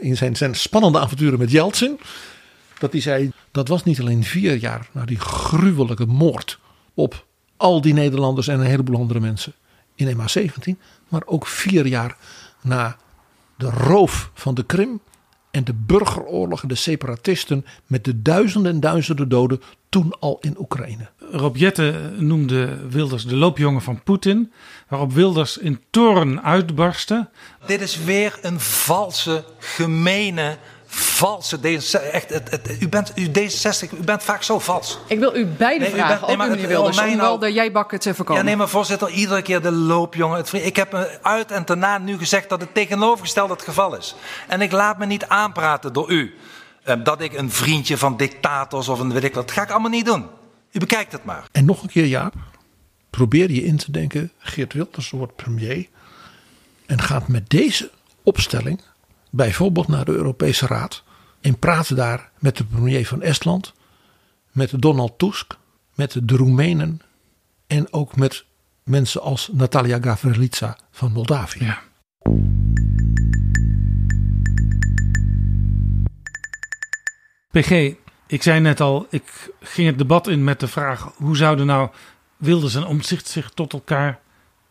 In zijn, zijn spannende avonturen met Jeltsin. Dat hij zei, dat was niet alleen vier jaar na die gruwelijke moord op al die Nederlanders en een heleboel andere mensen in MH17, maar ook vier jaar na de roof van de Krim en de burgeroorlog en de separatisten met de duizenden en duizenden doden toen al in Oekraïne. Rob Jette noemde Wilders de loopjongen van Poetin. Waarop Wilders in toren uitbarstte. Dit is weer een valse, gemene, valse D66. Echt, het, het- u, bent, u, D66, u bent vaak zo vals. Ik wil u beide Nee, u vragen, bent- nee, maar meneer het- Wilders, om wel de jijbakken te voorkomen. Ja, nee, maar voorzitter, iedere keer de loopjongen. Het vriend- Ik heb me uit en daarna nu gezegd dat het tegenovergestelde het geval is. En ik laat me niet aanpraten door u. eh, Dat ik een vriendje van dictators of een weet ik wat. Dat ga ik allemaal niet doen. U bekijkt het maar. En nog een keer, Jaap. Probeer je in te denken. Geert Wilders wordt premier. En gaat met deze opstelling bijvoorbeeld naar de Europese Raad. En praat daar met de premier van Estland. Met Donald Tusk. Met de Roemenen. En ook met mensen als Natalia Gavrilica van Moldavië. PG, ik zei net al, ik ging het debat in met de vraag: hoe zouden nou Wilders en Omtzigt zich tot elkaar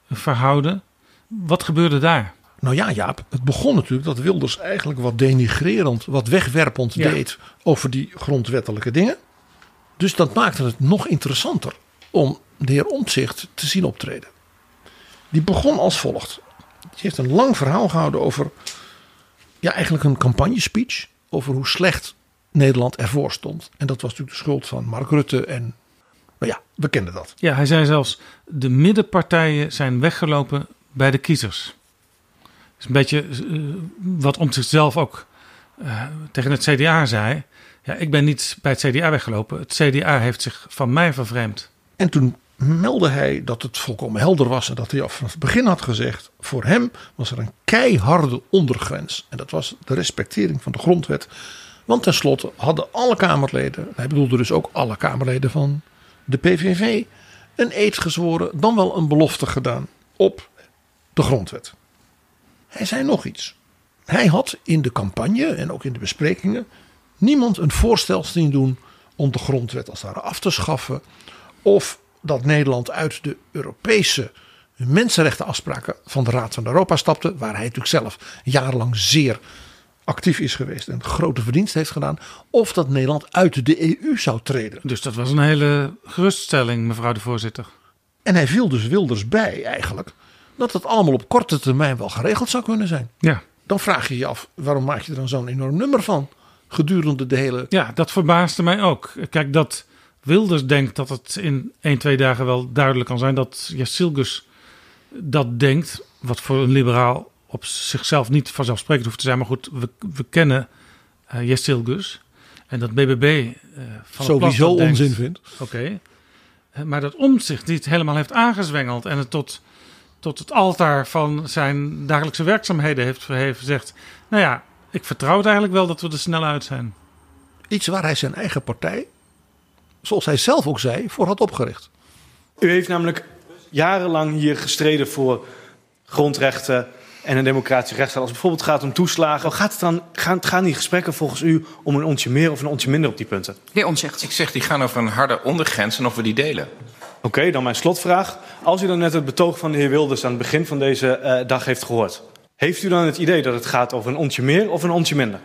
verhouden? Wat gebeurde daar? Nou ja, Jaap, het begon natuurlijk dat Wilders eigenlijk wat denigrerend, wat wegwerpend Ja. deed over die grondwettelijke dingen. Dus dat maakte het nog interessanter om de heer Omtzigt te zien optreden. Die begon als volgt. Die heeft een lang verhaal gehouden over, ja, eigenlijk een campagnespeech over hoe slecht Nederland ervoor stond. En dat was natuurlijk de schuld van Mark Rutte en, nou ja, we kennen dat. Ja, hij zei zelfs: de middenpartijen zijn weggelopen bij de kiezers. Is een beetje eh, wat om zichzelf ook eh, tegen het CDA zei. Ja, ik ben niet bij het CDA weggelopen. Het CDA heeft zich van mij vervreemd. En toen meldde hij dat het volkomen helder was en dat hij al vanaf het begin had gezegd: voor hem was er een keiharde ondergrens. En dat was de respectering van de grondwet. Want tenslotte hadden alle Kamerleden, hij bedoelde dus ook alle Kamerleden van de PVV, een eed gezworen, dan wel een belofte gedaan op de grondwet. Hij zei nog iets. Hij had in de campagne en ook in de besprekingen niemand een voorstel zien doen om de grondwet als ware af te schaffen. Of dat Nederland uit de Europese mensenrechtenafspraken van de Raad van Europa stapte. Waar hij natuurlijk zelf jarenlang zeer actief is geweest en grote verdienst heeft gedaan. Of dat Nederland uit de EU zou treden. Dus dat was een hele geruststelling, mevrouw de voorzitter. En hij viel dus Wilders bij eigenlijk dat het allemaal op korte termijn wel geregeld zou kunnen zijn. Ja. Dan vraag je je af, waarom maak je er dan zo'n enorm nummer van? Gedurende de hele... Ja, dat verbaasde mij ook. Kijk, dat Wilders denkt dat het in 1, 2 dagen wel duidelijk kan zijn dat Jacilgus dat denkt, wat voor een liberaal op zichzelf niet vanzelfsprekend hoeft te zijn. Maar goed, we, we kennen uh, Jacilgus en dat BBB uh, van sowieso onzin vindt. Oké, okay. maar dat omzicht die het helemaal heeft aangezwengeld en het tot, tot het altaar van zijn dagelijkse werkzaamheden heeft verheven, zegt, nou ja, ik vertrouw het eigenlijk wel dat we er snel uit zijn. Iets waar hij zijn eigen partij, zoals hij zelf ook zei, voor had opgericht. U heeft namelijk jarenlang hier gestreden voor grondrechten en een democratische rechtsstaat. Als het bijvoorbeeld gaat om toeslagen, gaat het dan, gaan, gaan die gesprekken volgens u om een ontje meer of een ontje minder op die punten? De onzicht. Ik zeg die gaan over een harde ondergrens en of we die delen. Oké, okay, dan mijn slotvraag. Als u dan net het betoog van de heer Wilders aan het begin van deze uh, dag heeft gehoord, heeft u dan het idee dat het gaat over een ontje meer of een ontje minder?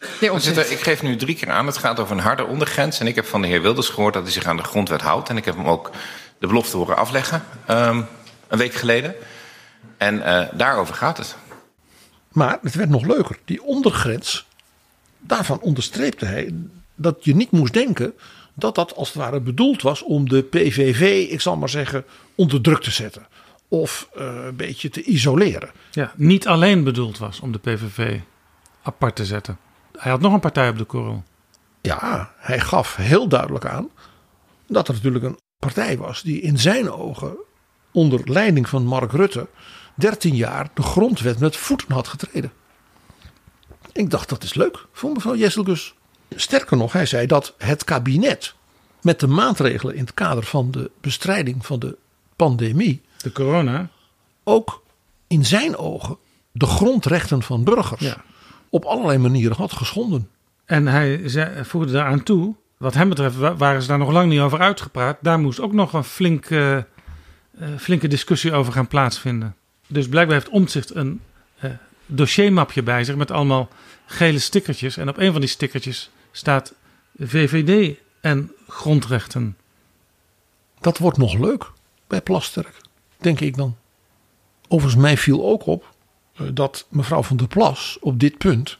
Voorzitter, ik geef nu drie keer aan. Het gaat over een harde ondergrens. En ik heb van de heer Wilders gehoord dat hij zich aan de grondwet houdt. En ik heb hem ook de belofte horen afleggen. Um, een week geleden. En uh, daarover gaat het. Maar het werd nog leuker. Die ondergrens, daarvan onderstreepte hij dat je niet moest denken dat dat als het ware bedoeld was om de PVV, ik zal maar zeggen, onder druk te zetten. Of uh, een beetje te isoleren. Ja, niet alleen bedoeld was om de PVV apart te zetten. Hij had nog een partij op de korrel. Ja, hij gaf heel duidelijk aan dat er natuurlijk een partij was die in zijn ogen onder leiding van Mark Rutte 13 jaar de grondwet met voeten had getreden. Ik dacht dat is leuk voor mevrouw Jesselgus. Sterker nog, hij zei dat het kabinet met de maatregelen in het kader van de bestrijding van de pandemie, de corona, ook in zijn ogen de grondrechten van burgers ja. op allerlei manieren had geschonden. En hij zei, voegde daaraan toe, wat hem betreft waren ze daar nog lang niet over uitgepraat. Daar moest ook nog een flinke, uh, flinke discussie over gaan plaatsvinden. Dus blijkbaar heeft Omtzigt een uh, dossiermapje bij zich met allemaal gele stickertjes. En op een van die stickertjes staat VVD en grondrechten. Dat wordt nog leuk bij Plasterk, denk ik dan. Overigens, mij viel ook op eh, dat mevrouw van der Plas op dit punt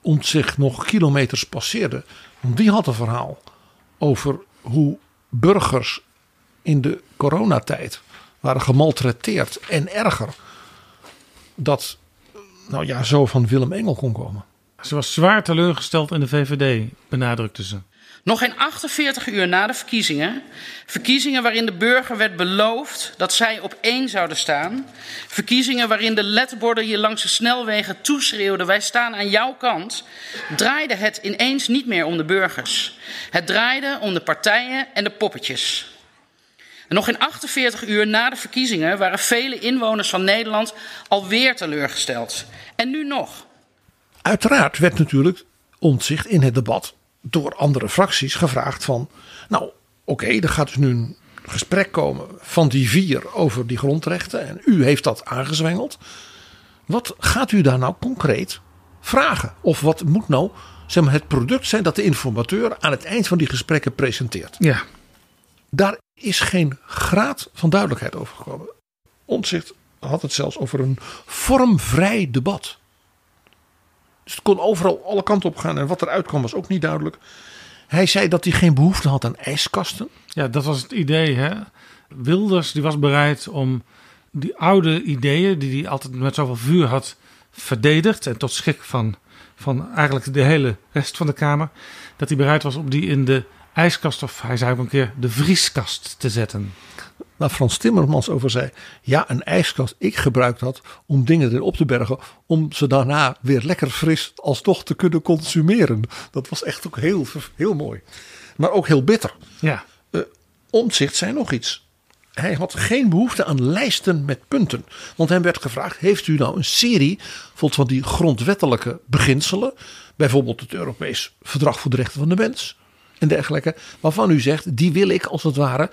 om zich nog kilometers passeerde. Want die had een verhaal over hoe burgers in de coronatijd waren gemaltreteerd en erger. Dat, nou ja, zo van Willem Engel kon komen. Ze was zwaar teleurgesteld in de VVD, benadrukte ze. Nog geen 48 uur na de verkiezingen, verkiezingen waarin de burger werd beloofd dat zij op één zouden staan, verkiezingen waarin de letterborden hier langs de snelwegen toeschreeuwden: wij staan aan jouw kant, draaide het ineens niet meer om de burgers. Het draaide om de partijen en de poppetjes. En nog geen 48 uur na de verkiezingen waren vele inwoners van Nederland alweer teleurgesteld. En nu nog. Uiteraard werd natuurlijk ontzicht in het debat door andere fracties gevraagd van... nou oké, er gaat dus nu een gesprek komen van die vier over die grondrechten... en u heeft dat aangezwengeld. Wat gaat u daar nou concreet vragen? Of wat moet nou zeg maar, het product zijn dat de informateur aan het eind van die gesprekken presenteert? Ja. Daar is geen graad van duidelijkheid over gekomen. Omtzigt had het zelfs over een vormvrij debat. Dus het kon overal alle kanten op gaan. En wat eruit kwam was ook niet duidelijk. Hij zei dat hij geen behoefte had aan ijskasten. Ja, dat was het idee. Hè? Wilders die was bereid om die oude ideeën, die hij altijd met zoveel vuur had verdedigd. En tot schrik van, van eigenlijk de hele rest van de Kamer. Dat hij bereid was om die in de ijskast, of hij zei ook een keer de vrieskast te zetten. Waar Frans Timmermans over zei: Ja, een ijskast. Ik gebruik dat om dingen erin op te bergen. Om ze daarna weer lekker fris alsnog te kunnen consumeren. Dat was echt ook heel, heel mooi. Maar ook heel bitter. Ja. Uh, Omtzigt zei nog iets. Hij had geen behoefte aan lijsten met punten. Want hem werd gevraagd: Heeft u nou een serie van die grondwettelijke beginselen? Bijvoorbeeld het Europees Verdrag voor de Rechten van de Mens en dergelijke. Waarvan u zegt: Die wil ik als het ware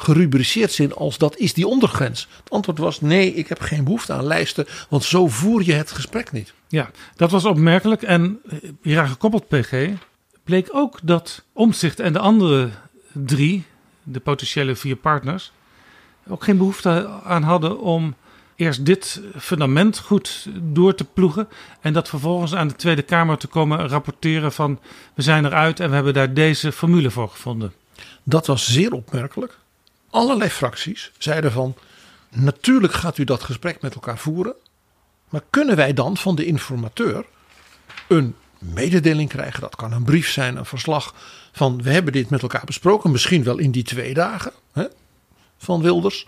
gerubriceerd zijn als dat is die ondergrens? Het antwoord was nee, ik heb geen behoefte aan lijsten, want zo voer je het gesprek niet. Ja, dat was opmerkelijk. En hieraan gekoppeld, PG, bleek ook dat Omzicht en de andere drie, de potentiële vier partners, ook geen behoefte aan hadden om eerst dit fundament goed door te ploegen. En dat vervolgens aan de Tweede Kamer te komen rapporteren van we zijn eruit en we hebben daar deze formule voor gevonden. Dat was zeer opmerkelijk allerlei fracties zeiden van natuurlijk gaat u dat gesprek met elkaar voeren. Maar kunnen wij dan van de informateur een mededeling krijgen? Dat kan een brief zijn, een verslag van we hebben dit met elkaar besproken. Misschien wel in die twee dagen hè, van Wilders.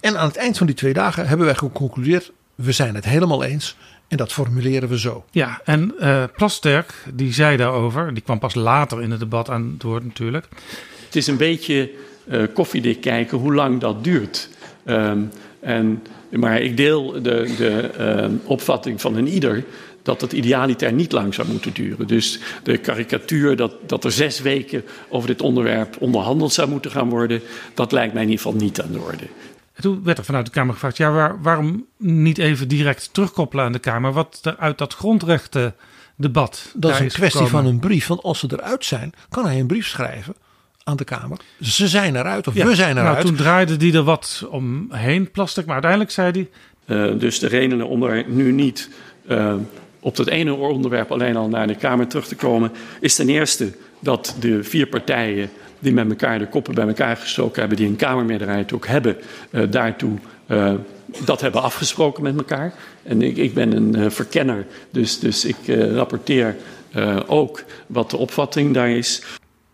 En aan het eind van die twee dagen hebben wij geconcludeerd we zijn het helemaal eens. En dat formuleren we zo. Ja, en uh, Plasterk die zei daarover, die kwam pas later in het debat aan het woord natuurlijk. Het is een beetje koffiedik kijken hoe lang dat duurt. Um, en, maar ik deel de, de uh, opvatting van een ieder dat het idealiter niet lang zou moeten duren. Dus de karikatuur dat, dat er zes weken over dit onderwerp onderhandeld zou moeten gaan worden, dat lijkt mij in ieder geval niet aan de orde. En toen werd er vanuit de Kamer gevraagd: ja, waar, waarom niet even direct terugkoppelen aan de Kamer? Wat er uit dat grondrechtendebat. Dat is een kwestie gekomen? van een brief. Want als ze eruit zijn, kan hij een brief schrijven aan de Kamer. Ze zijn eruit of Ja, we zijn nou, eruit. toen draaide die er wat omheen, plastic. Maar uiteindelijk zei hij... Uh, dus de redenen om er nu niet uh, op dat ene onderwerp alleen al naar de Kamer terug te komen, is ten eerste dat de vier partijen die met elkaar de koppen bij elkaar gestoken hebben, die een Kamermeerderheid ook hebben, uh, daartoe dat hebben afgesproken met elkaar. En ik, ik ben een verkenner, dus, dus ik rapporteer ook wat de opvatting daar is.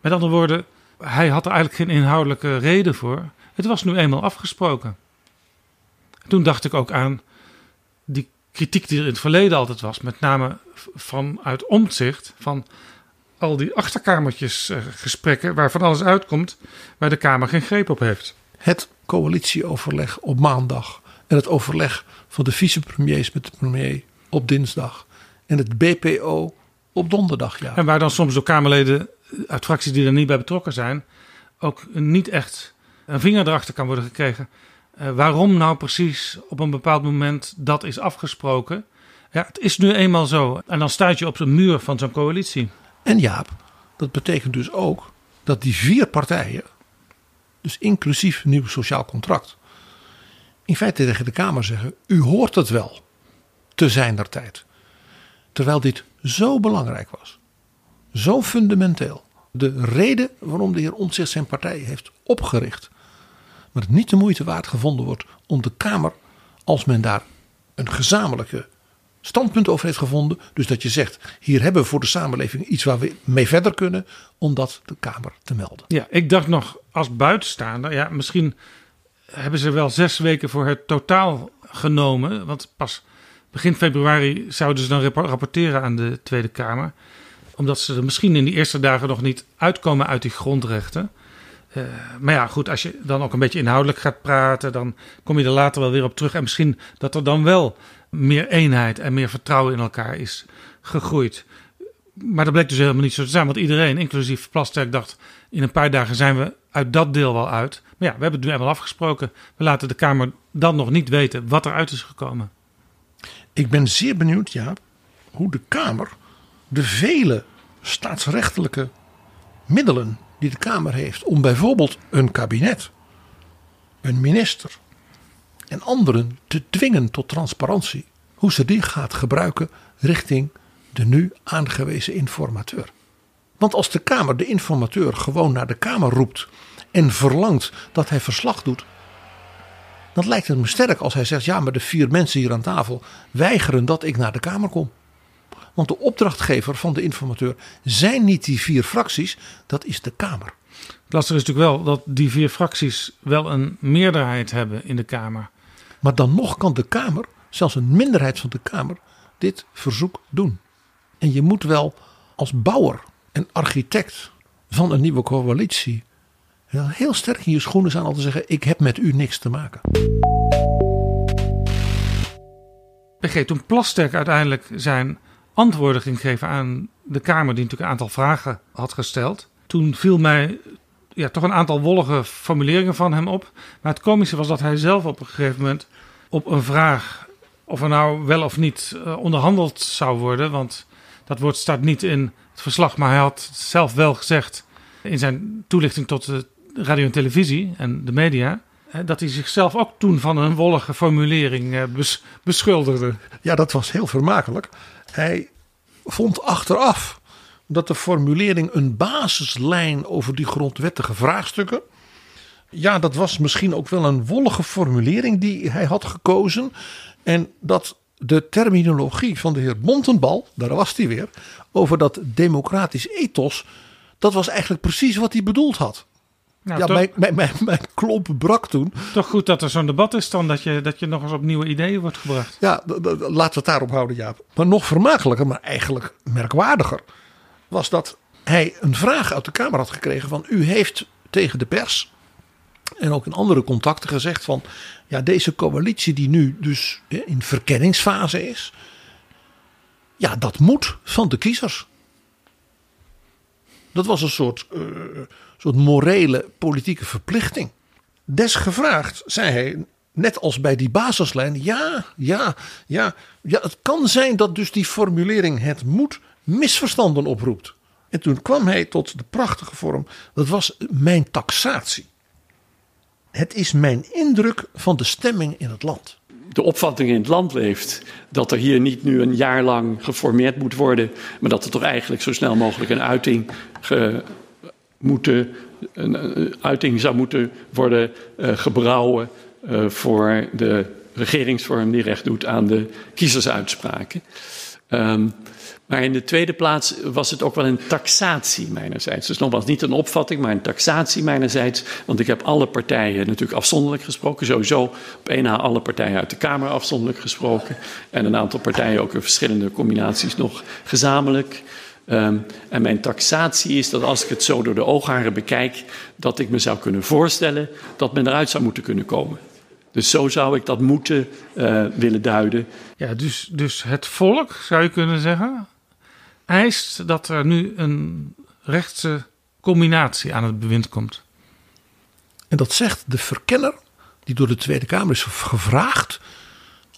Met andere woorden, hij had er eigenlijk geen inhoudelijke reden voor. Het was nu eenmaal afgesproken. Toen dacht ik ook aan die kritiek die er in het verleden altijd was, met name vanuit omzicht van al die achterkamertjes gesprekken waar van alles uitkomt waar de Kamer geen greep op heeft. Het coalitieoverleg op maandag en het overleg van de vicepremiers met de premier op dinsdag en het BPO op donderdag. Ja. En waar dan soms door Kamerleden uit fracties die er niet bij betrokken zijn, ook niet echt een vinger erachter kan worden gekregen. Uh, waarom nou precies op een bepaald moment dat is afgesproken? Ja, het is nu eenmaal zo. En dan staat je op de muur van zo'n coalitie. En Jaap, dat betekent dus ook dat die vier partijen dus inclusief nieuw sociaal contract, in feite tegen de Kamer zeggen: U hoort het wel te zijn der tijd. Terwijl dit zo belangrijk was, zo fundamenteel. De reden waarom de heer Omtzigt zijn partij heeft opgericht, maar het niet de moeite waard gevonden wordt om de Kamer, als men daar een gezamenlijke standpunt over heeft gevonden. Dus dat je zegt, hier hebben we voor de samenleving iets waar we mee verder kunnen, om dat de Kamer te melden. Ja, ik dacht nog als buitenstaander, ja, misschien hebben ze wel zes weken voor het totaal genomen. Want pas begin februari zouden ze dan rapporteren aan de Tweede Kamer. Omdat ze er misschien in die eerste dagen nog niet uitkomen uit die grondrechten. Uh, maar ja, goed, als je dan ook een beetje inhoudelijk gaat praten, dan kom je er later wel weer op terug. En misschien dat er dan wel meer eenheid en meer vertrouwen in elkaar is gegroeid. Maar dat bleek dus helemaal niet zo te zijn, want iedereen, inclusief Plasterk, dacht: in een paar dagen zijn we uit dat deel wel uit. Maar ja, we hebben het nu eenmaal afgesproken. We laten de Kamer dan nog niet weten wat eruit is gekomen. Ik ben zeer benieuwd, ja, hoe de Kamer de vele staatsrechtelijke middelen die de Kamer heeft om bijvoorbeeld een kabinet, een minister en anderen te dwingen tot transparantie, hoe ze die gaat gebruiken richting de nu aangewezen informateur. Want als de Kamer de informateur gewoon naar de Kamer roept en verlangt dat hij verslag doet, dan lijkt het me sterk als hij zegt: ja, maar de vier mensen hier aan tafel weigeren dat ik naar de Kamer kom. Want de opdrachtgever van de informateur zijn niet die vier fracties, dat is de Kamer. Het lastige is natuurlijk wel dat die vier fracties wel een meerderheid hebben in de Kamer. Maar dan nog kan de Kamer, zelfs een minderheid van de Kamer, dit verzoek doen. En je moet wel als bouwer en architect van een nieuwe coalitie heel sterk in je schoenen staan al te zeggen: Ik heb met u niks te maken. PG, toen Plasterk uiteindelijk zijn antwoorden ging geven aan de Kamer, die natuurlijk een aantal vragen had gesteld. Toen viel mij ja, toch een aantal wollige formuleringen van hem op. Maar het komische was dat hij zelf op een gegeven moment op een vraag of er nou wel of niet uh, onderhandeld zou worden. Want dat woord staat niet in het verslag, maar hij had zelf wel gezegd in zijn toelichting tot de radio en televisie en de media. Dat hij zichzelf ook toen van een wollige formulering eh, beschuldigde. Ja, dat was heel vermakelijk. Hij vond achteraf dat de formulering een basislijn over die grondwettige vraagstukken. Ja, dat was misschien ook wel een wollige formulering die hij had gekozen. En dat de terminologie van de heer Montenbal, daar was hij weer, over dat democratisch ethos, dat was eigenlijk precies wat hij bedoeld had. Nou, ja, toch, mijn, mijn, mijn, mijn, klomp brak toen. Toch goed dat er zo'n debat is dan, dat je, dat je nog eens op nieuwe ideeën wordt gebracht. Ja, laten we het daarop houden, Jaap. Maar nog vermakelijker, maar eigenlijk merkwaardiger, was dat hij een vraag uit de Kamer had gekregen van u heeft tegen de pers en ook in andere contacten gezegd van ja, deze coalitie die nu dus in verkenningsfase is, ja, dat moet van de kiezers. Dat was een soort, uh, soort morele politieke verplichting. Desgevraagd zei hij, net als bij die basislijn, ja, ja, ja, ja, het kan zijn dat dus die formulering het moet misverstanden oproept. En toen kwam hij tot de prachtige vorm, dat was mijn taxatie. Het is mijn indruk van de stemming in het land. De opvatting in het land leeft dat er hier niet nu een jaar lang geformeerd moet worden, maar dat er toch eigenlijk zo snel mogelijk een uiting, ge, moeten, een, uiting zou moeten worden uh, gebrouwen uh, voor de regeringsvorm die recht doet aan de kiezersuitspraken. Um, maar in de tweede plaats was het ook wel een taxatie mijnerzijds. Dus nogmaals, niet een opvatting, maar een taxatie mijnerzijds. Want ik heb alle partijen natuurlijk afzonderlijk gesproken. Sowieso op één na alle partijen uit de Kamer afzonderlijk gesproken. En een aantal partijen ook in verschillende combinaties nog gezamenlijk. Um, en mijn taxatie is dat als ik het zo door de oogharen bekijk, dat ik me zou kunnen voorstellen dat men eruit zou moeten kunnen komen. Dus zo zou ik dat moeten uh, willen duiden. Ja, dus, dus het volk zou je kunnen zeggen eist dat er nu een rechtse combinatie aan het bewind komt. En dat zegt de verkenner, die door de Tweede Kamer is gevraagd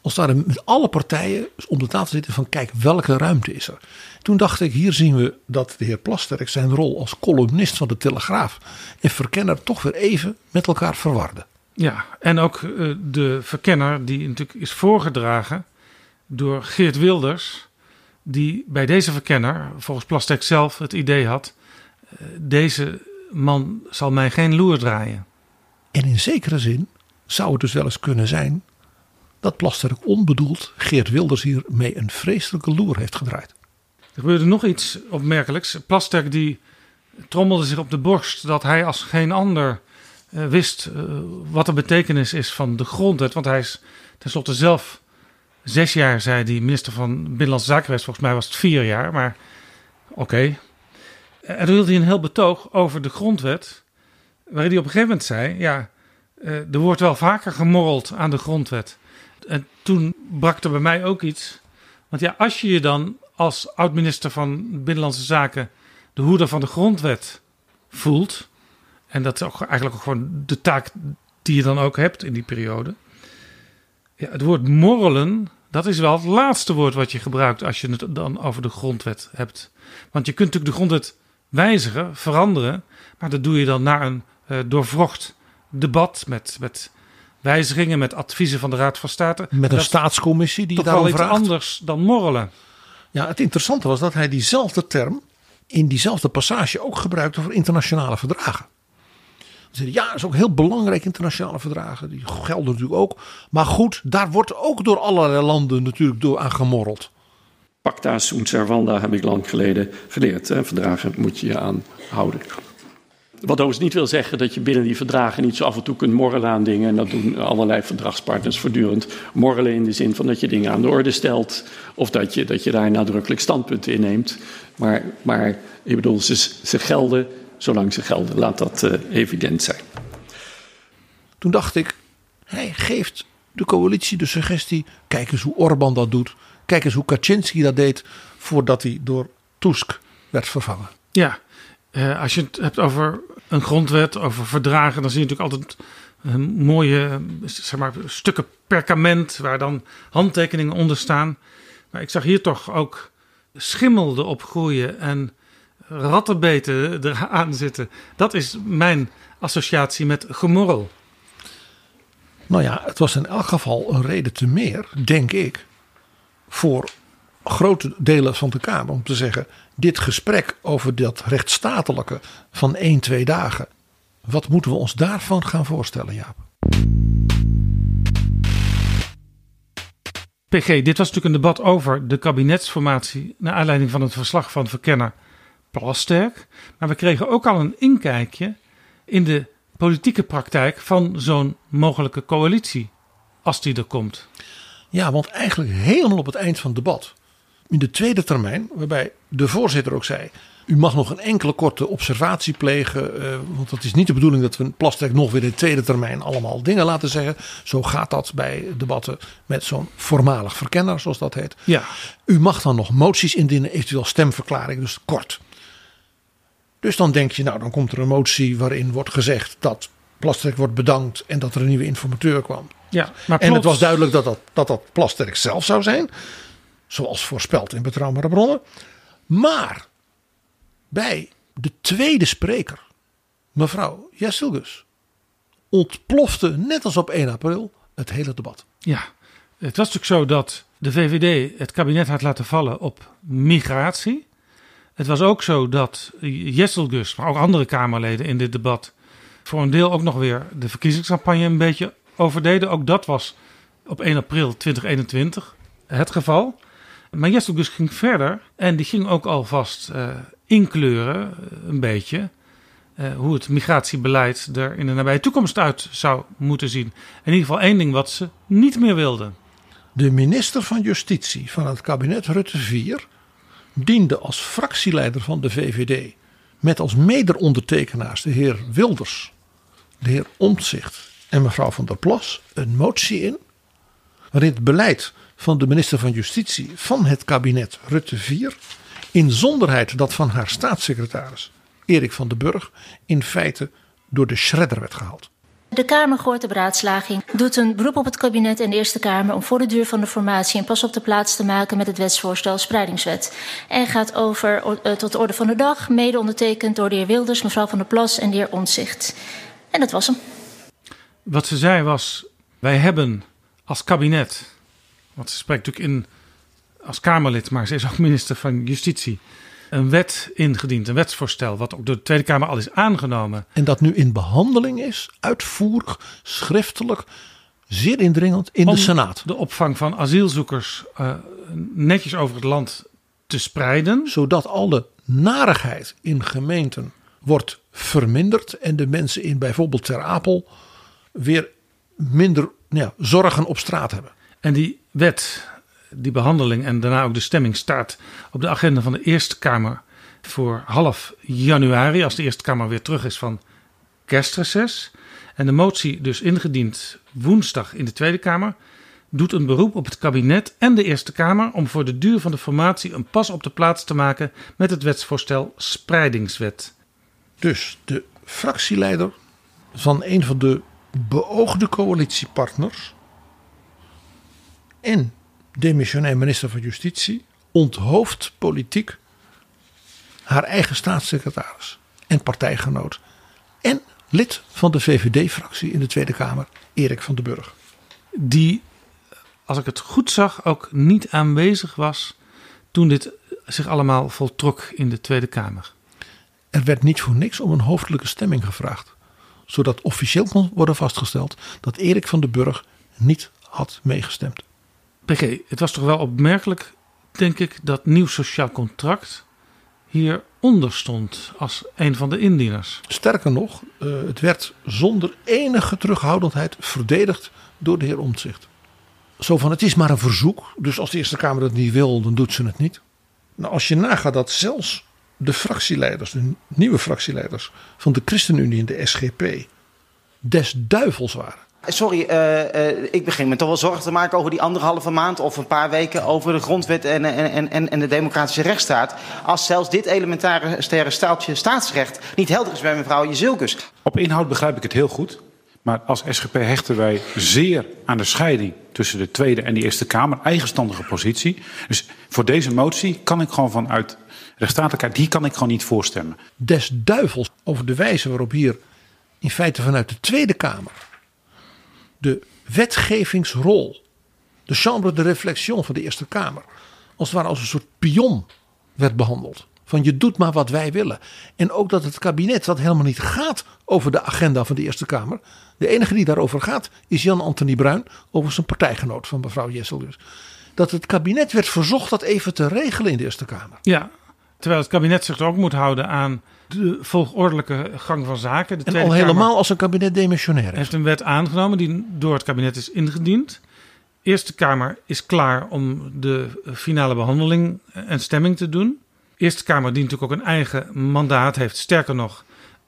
als ware met alle partijen om de tafel zitten van kijk welke ruimte is er. Toen dacht ik hier zien we dat de heer Plasterk zijn rol als columnist van de Telegraaf en verkenner toch weer even met elkaar verwarde. Ja, en ook eh, de verkenner die natuurlijk is voorgedragen door Geert Wilders, die bij deze verkenner volgens Plasterk zelf het idee had, eh, deze man zal mij geen loer draaien. En in zekere zin zou het dus wel eens kunnen zijn dat Plasterk onbedoeld Geert Wilders hiermee een vreselijke loer heeft gedraaid. Er gebeurde nog iets opmerkelijks. Plasterk die trommelde zich op de borst dat hij als geen ander eh, wist eh, wat de betekenis is van de grondwet. Want hij is tenslotte zelf zes jaar, zei die minister van Binnenlandse Zaken geweest. Volgens mij was het vier jaar, maar oké. En toen hield hij een heel betoog over de grondwet. Waarin hij op een gegeven moment zei: Ja, eh, er wordt wel vaker gemorreld aan de grondwet. En toen brak er bij mij ook iets. Want ja, als je je dan als oud-minister van Binnenlandse Zaken de hoeder van de grondwet voelt. En dat is ook eigenlijk ook gewoon de taak die je dan ook hebt in die periode. Ja, het woord morrelen, dat is wel het laatste woord wat je gebruikt als je het dan over de grondwet hebt. Want je kunt natuurlijk de grondwet wijzigen, veranderen. Maar dat doe je dan na een uh, doorvrocht debat met, met wijzigingen, met adviezen van de Raad van State. Met een staatscommissie die toch daarom wel iets vraagt. anders dan morrelen. Ja, het interessante was dat hij diezelfde term in diezelfde passage ook gebruikte voor internationale verdragen. Ja, dat is ook heel belangrijk, internationale verdragen. Die gelden natuurlijk ook. Maar goed, daar wordt ook door allerlei landen natuurlijk door aan gemorreld. Pacta sunt servanda heb ik lang geleden geleerd. Hè. Verdragen moet je je aan houden. Wat overigens niet wil zeggen dat je binnen die verdragen niet zo af en toe kunt morrelen aan dingen. En dat doen allerlei verdragspartners voortdurend. Morrelen in de zin van dat je dingen aan de orde stelt. Of dat je, dat je daar nadrukkelijk standpunten in neemt. Maar, maar ik bedoel, ze, ze gelden zolang ze gelden. Laat dat uh, evident zijn. Toen dacht ik, hij geeft de coalitie de suggestie. Kijk eens hoe Orbán dat doet. Kijk eens hoe Kaczynski dat deed voordat hij door Tusk werd vervangen. Ja, uh, als je het hebt over een grondwet, over verdragen, dan zie je natuurlijk altijd uh, mooie zeg maar, stukken perkament waar dan handtekeningen onder staan. Maar ik zag hier toch ook schimmel erop groeien en rattenbeten eraan zitten. Dat is mijn associatie met gemorrel. Nou ja, het was in elk geval een reden te meer, denk ik, voor grote delen van de Kamer om te zeggen: dit gesprek over dat rechtsstatelijke van één, twee dagen, wat moeten we ons daarvan gaan voorstellen, Jaap? PG, dit was natuurlijk een debat over de kabinetsformatie naar aanleiding van het verslag van verkenner Plasterk. Maar we kregen ook al een inkijkje in de politieke praktijk van zo'n mogelijke coalitie, als die er komt. Ja, want eigenlijk helemaal op het eind van het debat, in de tweede termijn, waarbij de voorzitter ook zei: U mag nog een enkele korte observatie plegen, uh, want het is niet de bedoeling dat we Plasterk nog weer in de tweede termijn allemaal dingen laten zeggen. Zo gaat dat bij debatten met zo'n voormalig verkenner, zoals dat heet. Ja. U mag dan nog moties indienen, eventueel stemverklaring, dus kort. Dus dan denk je, nou, dan komt er een motie waarin wordt gezegd dat Plasterk wordt bedankt en dat er een nieuwe informateur kwam. Ja, maar en het plots- was duidelijk dat dat, dat dat Plasterk zelf zou zijn, zoals voorspeld in betrouwbare bronnen. Maar bij de tweede spreker, mevrouw Jesselgus, ontplofte net als op 1 april het hele debat. Ja, het was natuurlijk zo dat de VVD het kabinet had laten vallen op migratie. Het was ook zo dat Jesselgus, maar ook andere Kamerleden in dit debat, voor een deel ook nog weer de verkiezingscampagne een beetje overdeden. Ook dat was op 1 april 2021 het geval. Maar Jesselgus ging verder en die ging ook alvast uh, inkleuren, uh, een beetje, uh, hoe het migratiebeleid er in de nabije toekomst uit zou moeten zien. In ieder geval één ding wat ze niet meer wilden. De minister van Justitie van het kabinet Rutte 4 diende als fractieleider van de VVD met als mederondertekenaars de heer Wilders, de heer Omtzigt en mevrouw van der Plas een motie in waarin het beleid van de minister van Justitie van het kabinet Rutte 4 inzonderheid dat van haar staatssecretaris Erik van den Burg in feite door de shredder werd gehaald. De Kamer gooit de beraadslaging, doet een beroep op het kabinet en de Eerste Kamer om voor de duur van de formatie een pas op de plaats te maken met het wetsvoorstel Spreidingswet. En gaat over uh, tot de orde van de dag, mede ondertekend door de heer Wilders, mevrouw Van der Plas en de heer Ontzicht. En dat was hem. Wat ze zei was: wij hebben als kabinet, want ze spreekt natuurlijk in als Kamerlid, maar ze is ook minister van Justitie een wet ingediend, een wetsvoorstel, wat ook door de Tweede Kamer al is aangenomen. En dat nu in behandeling is, uitvoerig, schriftelijk, zeer indringend in Om de Senaat. De opvang van asielzoekers uh, netjes over het land te spreiden. Zodat alle narigheid in gemeenten wordt verminderd en de mensen in bijvoorbeeld Ter Apel weer minder ja, zorgen op straat hebben. En die wet die behandeling en daarna ook de stemming staat op de agenda van de Eerste Kamer voor half januari, als de Eerste Kamer weer terug is van kerstreces. En de motie dus ingediend woensdag in de Tweede Kamer doet een beroep op het kabinet en de Eerste Kamer om voor de duur van de formatie een pas op de plaats te maken met het wetsvoorstel Spreidingswet. Dus de fractieleider van een van de beoogde coalitiepartners en demissionair minister van Justitie onthoofd politiek haar eigen staatssecretaris en partijgenoot en lid van de VVD-fractie in de Tweede Kamer, Erik van den Burg. Die, als ik het goed zag, ook niet aanwezig was toen dit zich allemaal voltrok in de Tweede Kamer. Er werd niet voor niks om een hoofdelijke stemming gevraagd, zodat officieel kon worden vastgesteld dat Erik van den Burg niet had meegestemd. PG, het was toch wel opmerkelijk, denk ik, dat nieuw sociaal contract hieronder stond als een van de indieners. Sterker nog, uh, het werd zonder enige terughoudendheid verdedigd door de heer Omtzigt. Zo van, het is maar een verzoek, dus als de Eerste Kamer het niet wil, dan doet ze het niet. Nou, als je nagaat dat zelfs de fractieleiders, de nieuwe fractieleiders van de ChristenUnie en de SGP, des duivels waren. Sorry, uh, uh, ik begin me toch wel zorgen te maken over die anderhalve maand of een paar weken over de grondwet en, en, en, en de democratische rechtsstaat. Als zelfs dit elementaire staaltje staatsrecht niet helder is bij mevrouw Jezilkus. Op inhoud begrijp ik het heel goed. Maar als SGP hechten wij zeer aan de scheiding tussen de Tweede en de Eerste Kamer. Eigenstandige positie. Dus voor deze motie kan ik gewoon vanuit rechtsstatelijkheid, die kan ik gewoon niet voorstemmen. Des duivels over de wijze waarop hier in feite vanuit de Tweede Kamer de wetgevingsrol, de chambre de réflexion van de Eerste Kamer, als het ware als een soort pion werd behandeld. Van je doet maar wat wij willen. En ook dat het kabinet, dat helemaal niet gaat over de agenda van de Eerste Kamer. De enige die daarover gaat is Jan-Anthony Bruin, over zijn partijgenoot van mevrouw Jesselgus. Dat het kabinet werd verzocht dat even te regelen in de Eerste Kamer. Ja, terwijl het kabinet zich ook moet houden aan de volgordelijke gang van zaken. De en al helemaal als een kabinet demissionair is. heeft een wet aangenomen die door het kabinet is ingediend. De Eerste Kamer is klaar om de finale behandeling en stemming te doen. De Eerste Kamer die natuurlijk ook een eigen mandaat heeft. Sterker nog,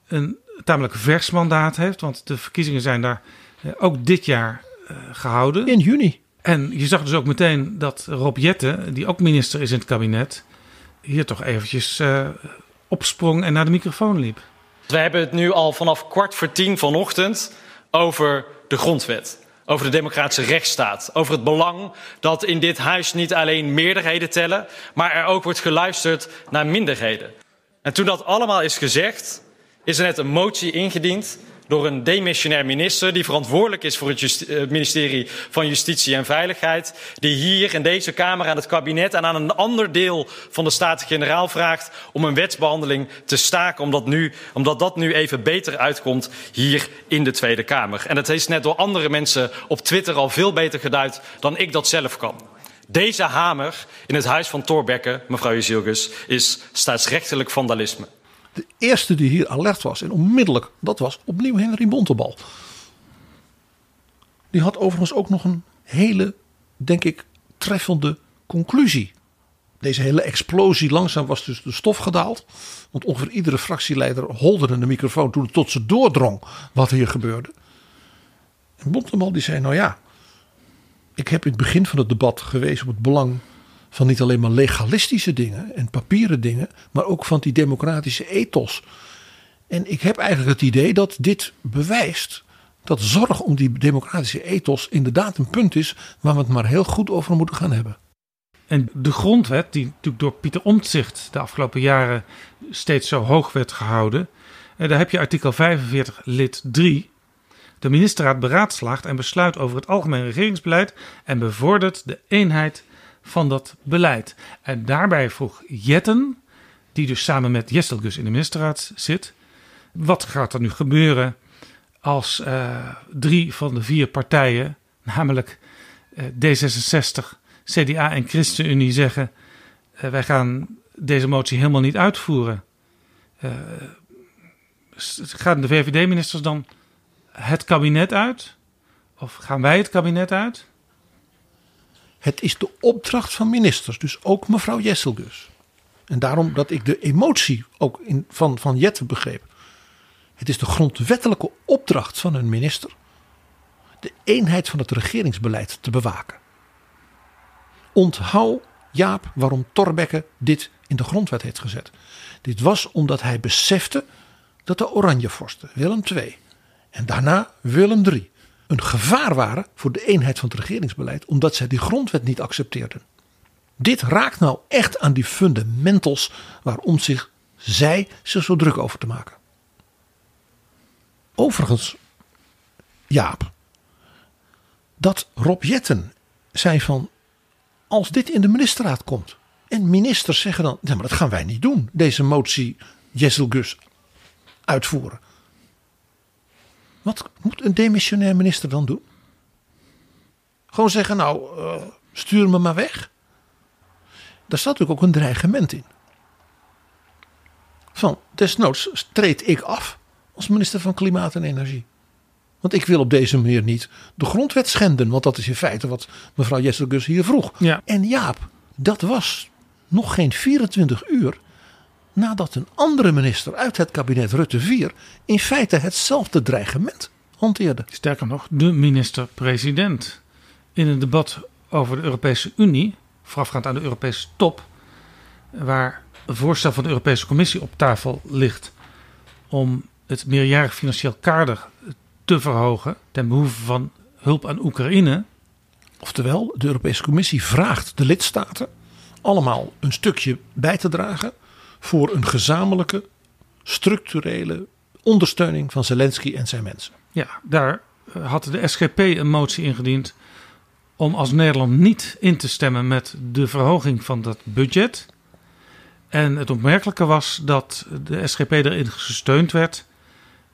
een tamelijk vers mandaat heeft. Want de verkiezingen zijn daar eh, ook dit jaar uh, gehouden. In juni. En je zag dus ook meteen dat Rob Jette, die ook minister is in het kabinet, hier toch eventjes uh, opsprong en naar de microfoon liep. We hebben het nu al vanaf kwart voor tien vanochtend over de grondwet. Over de democratische rechtsstaat. Over het belang dat in dit huis niet alleen meerderheden tellen, maar er ook wordt geluisterd naar minderheden. En toen dat allemaal is gezegd, is er net een motie ingediend door een demissionair minister die verantwoordelijk is voor het ministerie van Justitie en Veiligheid, die hier in deze Kamer aan het kabinet en aan een ander deel van de Staten-Generaal vraagt om een wetsbehandeling te staken, omdat, nu, omdat dat nu even beter uitkomt hier in de Tweede Kamer. En het is net door andere mensen op Twitter al veel beter geduid dan ik dat zelf kan. Deze hamer in het huis van Thorbecke, mevrouw Jezilgus, is staatsrechtelijk vandalisme. De eerste die hier alert was en onmiddellijk, dat was opnieuw Henry Bontebal. Die had overigens ook nog een hele, denk ik, treffende conclusie. Deze hele explosie, langzaam was dus de stof gedaald. Want ongeveer iedere fractieleider holde de microfoon toen het tot ze doordrong wat hier gebeurde. En Bontebal die zei, nou ja, ik heb in het begin van het debat gewezen op het belang van niet alleen maar legalistische dingen en papieren dingen, maar ook van die democratische ethos. En ik heb eigenlijk het idee dat dit bewijst dat zorg om die democratische ethos inderdaad een punt is waar we het maar heel goed over moeten gaan hebben. En de grondwet, die natuurlijk door Pieter Omtzigt de afgelopen jaren steeds zo hoog werd gehouden. En daar heb je artikel 45 lid 3. De ministerraad beraadslaagt en besluit over het algemeen regeringsbeleid en bevordert de eenheid van dat beleid. En daarbij vroeg Jetten, die dus samen met Jesselgus in de ministerraad zit, wat gaat er nu gebeuren als eh, drie van de vier partijen, namelijk eh, D66, CDA en ChristenUnie, zeggen: eh, wij gaan deze motie helemaal niet uitvoeren. Gaan de VVD-ministers dan het kabinet uit? Of gaan wij het kabinet uit? Het is de opdracht van ministers, dus ook mevrouw Jesselgus. En daarom dat ik de emotie ook in, van, van Jette begreep. Het is de grondwettelijke opdracht van een minister de eenheid van het regeringsbeleid te bewaken. Onthoud, Jaap, waarom Thorbecke dit in de grondwet heeft gezet. Dit was omdat hij besefte dat de Oranjevorsten, Willem II en daarna Willem III, een gevaar waren voor de eenheid van het regeringsbeleid, omdat zij die grondwet niet accepteerden. Dit raakt nou echt aan die fundamentals waarom zich zij zich zo druk over te maken. Overigens, Jaap, dat Rob Jetten zei van als dit in de ministerraad komt en ministers zeggen dan, ja, maar dat gaan wij niet doen, deze motie Jesselgus uitvoeren. Wat moet een demissionair minister dan doen? Gewoon zeggen, nou, eh, stuur me maar weg. Daar staat natuurlijk ook een dreigement in. Van desnoods treed ik af als minister van Klimaat en Energie. Want ik wil op deze manier niet de grondwet schenden. Want dat is in feite wat mevrouw Jesselgus hier vroeg. Ja. En Jaap, dat was nog geen 24 uur nadat een andere minister uit het kabinet Rutte 4 in feite hetzelfde dreigement hanteerde. Sterker nog, de minister-president in een debat over de Europese Unie, voorafgaand aan de Europese top, waar een voorstel van de Europese Commissie op tafel ligt om het meerjarig financieel kader te verhogen ten behoeve van hulp aan Oekraïne. Oftewel, de Europese Commissie vraagt de lidstaten allemaal een stukje bij te dragen voor een gezamenlijke structurele ondersteuning van Zelensky en zijn mensen. Ja, daar eh, had de SGP een motie ingediend om als Nederland niet in te stemmen met de verhoging van dat budget. En het opmerkelijke was dat de SGP erin gesteund werd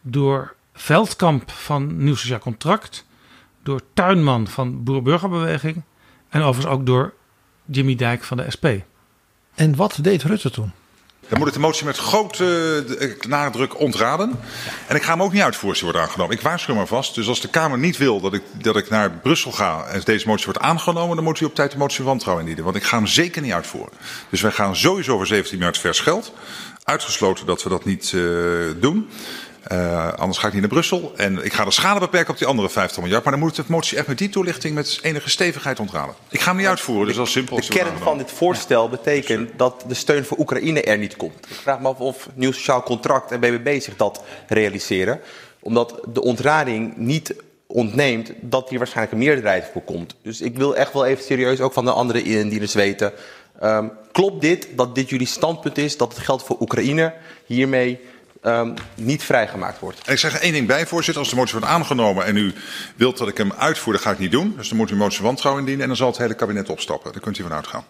door Veldkamp van Nieuw Sociaal Contract, door Tuinman van Boer-Burgerbeweging en overigens ook door Jimmy Dijk van de SP. En wat deed Rutte toen? Dan moet ik de motie met grote eh, nadruk ontraden. En ik ga hem ook niet uitvoeren als die wordt aangenomen. Ik waarschuw maar vast. Dus als de Kamer niet wil dat ik, dat ik naar Brussel ga en deze motie wordt aangenomen, dan moet u op tijd de motie wantrouwen indienen. Want ik ga hem zeker niet uitvoeren. Dus wij gaan sowieso voor 17 miljard vers geld. Uitgesloten dat we dat niet uh, doen. Uh, anders ga ik niet naar Brussel. En ik ga de schade beperken op die andere 50 miljard. Maar dan moet de motie echt met die toelichting met enige stevigheid ontraden. Ik ga hem niet uitvoeren, dus dat is simpel. De kern van dit voorstel betekent dat de steun voor Oekraïne er niet komt. Ik vraag me af of Nieuw Sociaal Contract en BBB zich dat realiseren. Omdat de ontrading niet ontneemt dat hier waarschijnlijk een meerderheid voor komt. Dus ik wil echt wel even serieus ook van de andere indieners weten. Um, klopt dit, dat dit jullie standpunt is, dat het geld voor Oekraïne hiermee um, niet vrijgemaakt wordt. En ik zeg er één ding bij, voorzitter. Als de motie wordt aangenomen en u wilt dat ik hem uitvoer, dat ga ik niet doen. Dus dan moet u een motie van wantrouwen indienen en dan zal het hele kabinet opstappen. Daar kunt u van uitgaan.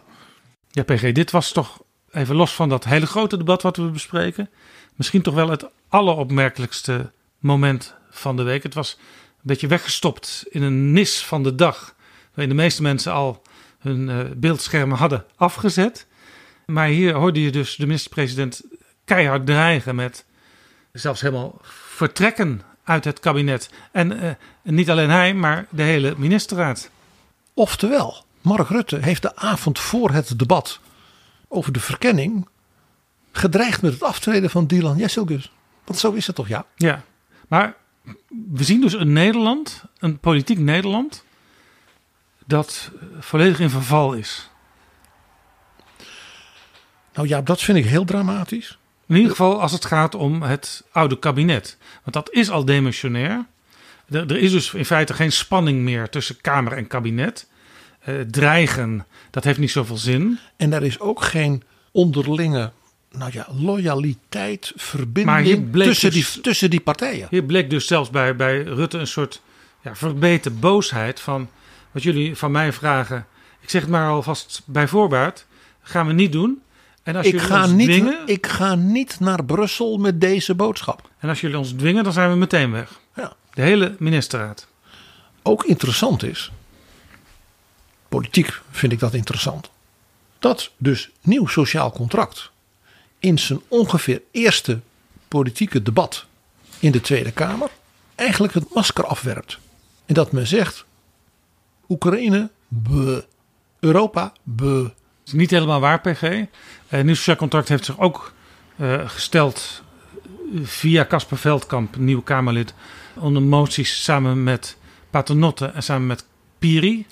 Ja, PG, dit was toch even los van dat hele grote debat wat we bespreken. Misschien toch wel het alleropmerkelijkste moment van de week. Het was een beetje weggestopt in een nis van de dag. Waarin de meeste mensen al hun uh, beeldschermen hadden afgezet. Maar hier hoorde je dus de minister-president keihard dreigen met zelfs helemaal vertrekken uit het kabinet. En uh, niet alleen hij, maar de hele ministerraad. Oftewel, Mark Rutte heeft de avond voor het debat over de verkenning gedreigd met het aftreden van Dylan Jesselgus. Want zo is het toch, ja? Ja, maar we zien dus een Nederland, een politiek Nederland, dat volledig in verval is. Nou ja, dat vind ik heel dramatisch. In ieder geval als het gaat om het oude kabinet. Want dat is al demissionair. Er, er is dus in feite geen spanning meer tussen Kamer en kabinet. Eh, dreigen, dat heeft niet zoveel zin. En er is ook geen onderlinge nou ja, loyaliteit, verbinding tussen, dus- die, tussen die partijen. Hier bleek dus zelfs bij, bij Rutte een soort ja, verbeten boosheid van wat jullie van mij vragen. Ik zeg het maar alvast bij voorbaat. Gaan we niet doen. En als Ik jullie ga, ons niet, dwingen, ik ga niet naar Brussel met deze boodschap. en als jullie ons dwingen, dan zijn we meteen weg. Ja. De hele ministerraad. Ook interessant is, politiek vind ik dat interessant, dat dus nieuw sociaal contract in zijn ongeveer eerste politieke debat in de Tweede Kamer eigenlijk het masker afwerpt. En dat men zegt, Oekraïne, be, Europa, be. Is niet helemaal waar, PG. Het nieuw sociaal contract heeft zich ook eh, gesteld eh, via Casper Veldkamp, nieuw Kamerlid, onder moties samen met Paternotte en samen met Piri.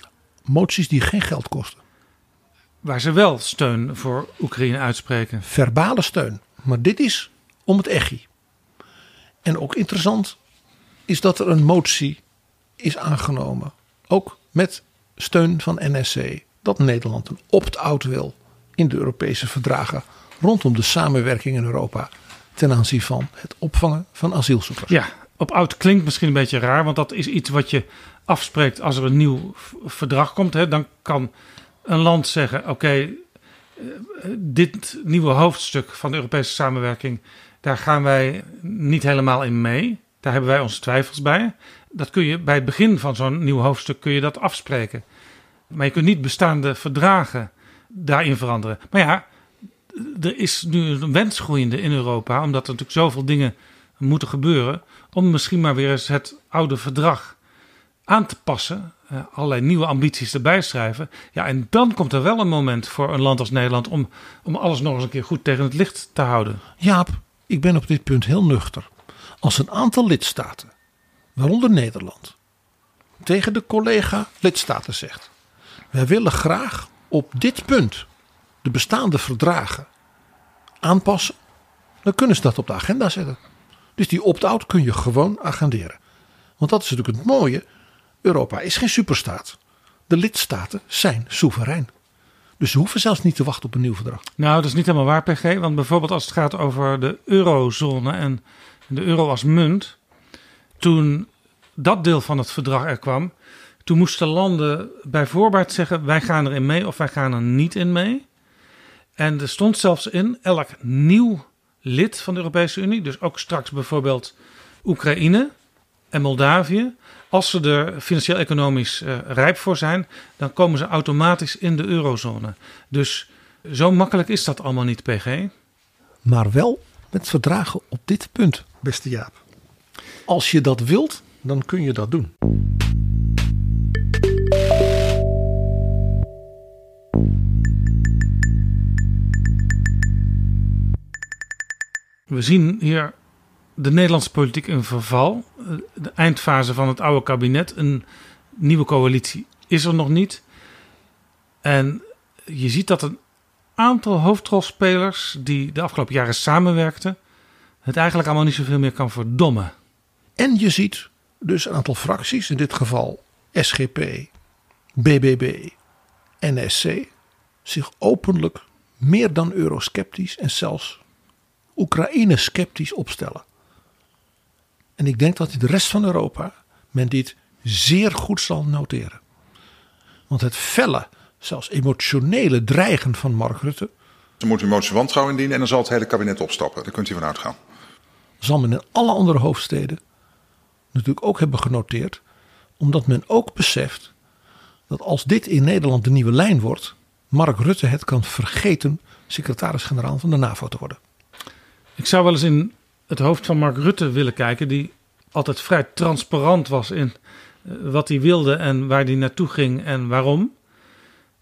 Moties die geen geld kosten. Waar ze wel steun voor Oekraïne uitspreken. verbale steun. Maar dit is om het echi. En ook interessant is dat er een motie is aangenomen. Ook met steun van NSC. Dat Nederland een opt-out wil in de Europese verdragen. Rondom de samenwerking in Europa. Ten aanzien van het opvangen van asielzoekers. Ja, op oud klinkt misschien een beetje raar, want dat is iets wat je afspreekt als er een nieuw verdrag komt. Hè. Dan kan een land zeggen: Oké, eh, dit nieuwe hoofdstuk van de Europese samenwerking, daar gaan wij niet helemaal in mee. Daar hebben wij onze twijfels bij. Dat kun je bij het begin van zo'n nieuw hoofdstuk kun je dat afspreken. Maar je kunt niet bestaande verdragen daarin veranderen. Maar ja, er is nu een wens groeiende in Europa, omdat er natuurlijk zoveel dingen moeten gebeuren, om misschien maar weer eens het oude verdrag aan te passen, eh, allerlei nieuwe ambities erbij schrijven. Ja, en dan komt er wel een moment voor een land als Nederland om, om alles nog eens een keer goed tegen het licht te houden. Jaap, ik ben op dit punt heel nuchter. Als een aantal lidstaten, waaronder Nederland, tegen de collega lidstaten zegt: Wij willen graag op dit punt de bestaande verdragen aanpassen, dan kunnen ze dat op de agenda zetten. Dus die opt-out kun je gewoon agenderen. Want dat is natuurlijk het mooie: Europa is geen superstaat. De lidstaten zijn soeverein. Dus ze hoeven zelfs niet te wachten op een nieuw verdrag. Nou, dat is niet helemaal waar, PG. Want bijvoorbeeld als het gaat over de eurozone en de euro als munt. Toen dat deel van het verdrag er kwam, toen moesten landen bij voorbaat zeggen: wij gaan erin mee of wij gaan er niet in mee. En er stond zelfs in elk nieuw lid van de Europese Unie, dus ook straks bijvoorbeeld Oekraïne en Moldavië, als ze er financieel-economisch eh, rijp voor zijn, dan komen ze automatisch in de eurozone. Dus zo makkelijk is dat allemaal niet, PG. Maar wel met verdragen op dit punt, beste Jaap. Als je dat wilt, dan kun je dat doen. We zien hier de Nederlandse politiek in verval. Eh, De eindfase van het oude kabinet. Een nieuwe coalitie is er nog niet. En je ziet dat een aantal hoofdrolspelers die de afgelopen jaren samenwerkten, het eigenlijk allemaal niet zoveel meer kan verdommen. En je ziet dus een aantal fracties, in dit geval SGP, BBB, NSC, zich openlijk meer dan eurosceptisch en zelfs Oekraïne-sceptisch opstellen. En ik denk dat in de rest van Europa men dit zeer goed zal noteren. Want het felle, zelfs emotionele dreigen van Mark Rutte Dan moet een motie van wantrouwen indienen en dan zal het hele kabinet opstappen. Daar kunt u van uitgaan. zal men in alle andere hoofdsteden natuurlijk ook hebben genoteerd. Omdat men ook beseft dat als dit in Nederland de nieuwe lijn wordt, Mark Rutte het kan vergeten secretaris-generaal van de NAVO te worden. Ik zou wel eens in het hoofd van Mark Rutte willen kijken, die altijd vrij transparant was in eh, wat hij wilde en waar hij naartoe ging en waarom.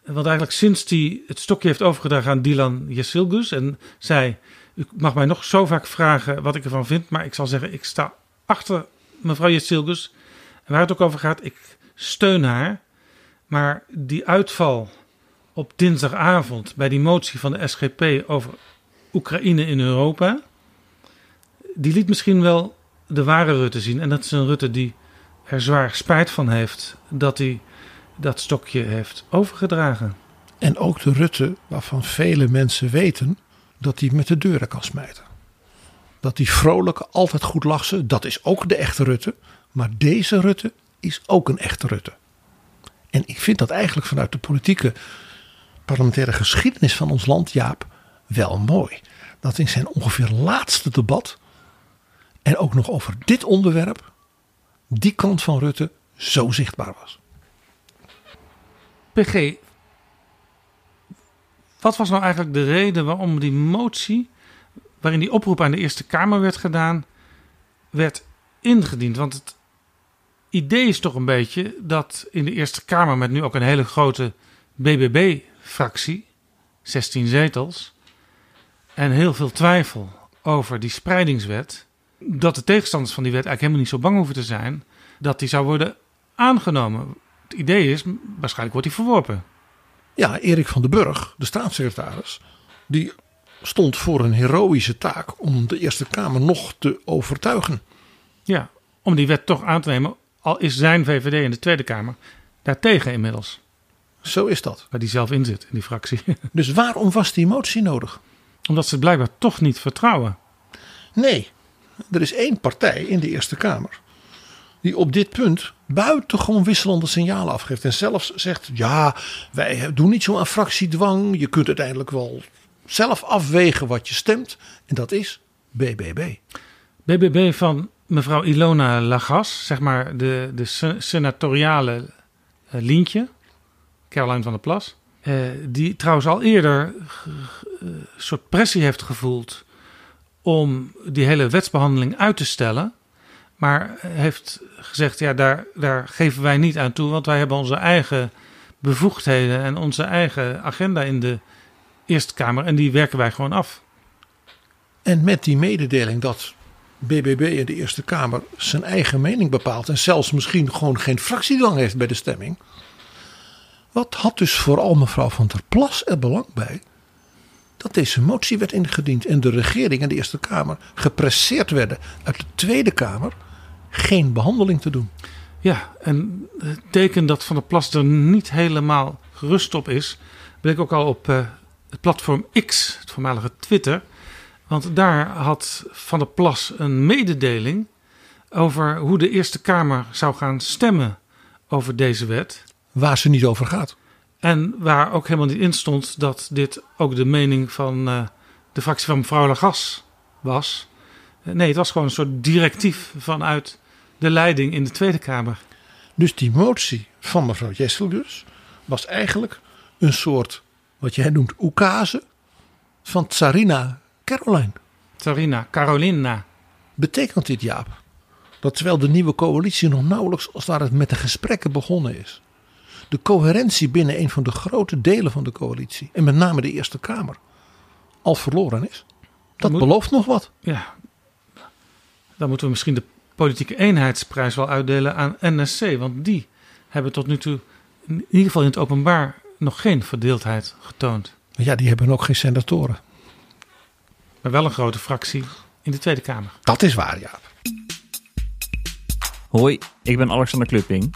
Want eigenlijk sinds hij het stokje heeft overgedragen aan Dylan Yesilgus en zei: U mag mij nog zo vaak vragen wat ik ervan vind, maar ik zal zeggen: ik sta achter mevrouw Yesilgus. Waar het ook over gaat, ik steun haar. Maar die uitval op dinsdagavond bij die motie van de SGP over Oekraïne in Europa, die liet misschien wel de ware Rutte zien. En dat is een Rutte die er zwaar spijt van heeft dat hij dat stokje heeft overgedragen. En ook de Rutte waarvan vele mensen weten dat hij met de deuren kan smijten. Dat die vrolijke, altijd goed lachen, dat is ook de echte Rutte. Maar deze Rutte is ook een echte Rutte. En ik vind dat eigenlijk vanuit de politieke parlementaire geschiedenis van ons land, Jaap, wel mooi. Dat in zijn ongeveer laatste debat, en ook nog over dit onderwerp, die kant van Rutte zo zichtbaar was. PG, wat was nou eigenlijk de reden waarom die motie, waarin die oproep aan de Eerste Kamer werd gedaan, werd ingediend? Want het idee is toch een beetje dat in de Eerste Kamer, met nu ook een hele grote BBB-fractie, 16 zetels, en heel veel twijfel over die spreidingswet, dat de tegenstanders van die wet eigenlijk helemaal niet zo bang hoeven te zijn dat die zou worden aangenomen. Het idee is, waarschijnlijk wordt die verworpen. Ja, Erik van den Burg, de staatssecretaris, die stond voor een heroïsche taak om de Eerste Kamer nog te overtuigen. Ja, om die wet toch aan te nemen, al is zijn VVD in de Tweede Kamer daartegen inmiddels. Zo is dat. Waar die zelf in zit, in die fractie. Dus waarom was die motie nodig? Omdat ze het blijkbaar toch niet vertrouwen. Nee, er is één partij in de Eerste Kamer die op dit punt buitengewoon wisselende signalen afgeeft. En zelfs zegt, ja, wij doen niet zo aan fractiedwang. Je kunt uiteindelijk wel zelf afwegen wat je stemt. En dat is BBB. BBB van mevrouw Ilona Lagas, zeg maar de, de senatoriale uh, Lientje, Caroline van der Plas. Uh, die trouwens al eerder een uh, soort pressie heeft gevoeld om die hele wetsbehandeling uit te stellen. Maar heeft gezegd, ja, daar, daar geven wij niet aan toe, want wij hebben onze eigen bevoegdheden en onze eigen agenda in de Eerste Kamer en die werken wij gewoon af. En met die mededeling dat BBB in de Eerste Kamer zijn eigen mening bepaalt en zelfs misschien gewoon geen fractiedwang heeft bij de stemming. Wat had dus vooral mevrouw van der Plas er belang bij dat deze motie werd ingediend en de regering en de Eerste Kamer gepresseerd werden uit de Tweede Kamer geen behandeling te doen. Ja, en het teken dat Van der Plas er niet helemaal gerust op is, bleek ook al op uh, het platform X, het voormalige Twitter. Want daar had Van der Plas een mededeling over hoe de Eerste Kamer zou gaan stemmen over deze wet. Waar ze niet over gaat. En waar ook helemaal niet in stond dat dit ook de mening van uh, de fractie van mevrouw Lagas was. Uh, nee, het was gewoon een soort directief vanuit de leiding in de Tweede Kamer. Dus die motie van mevrouw Jessel dus was eigenlijk een soort, wat jij noemt, oekase van Tsarina Caroline. Tsarina Carolina. Betekent dit, Jaap, dat terwijl de nieuwe coalitie nog nauwelijks als daar het met de gesprekken begonnen is, de coherentie binnen een van de grote delen van de coalitie, en met name de Eerste Kamer, al verloren is? Dat Moet- belooft nog wat. Ja, dan moeten we misschien de politieke eenheidsprijs wel uitdelen aan NSC. Want die hebben tot nu toe, in ieder geval in het openbaar, nog geen verdeeldheid getoond. Ja, die hebben ook geen senatoren. Maar wel een grote fractie in de Tweede Kamer. Dat is waar, ja. Hoi, ik ben Alexander Klupping.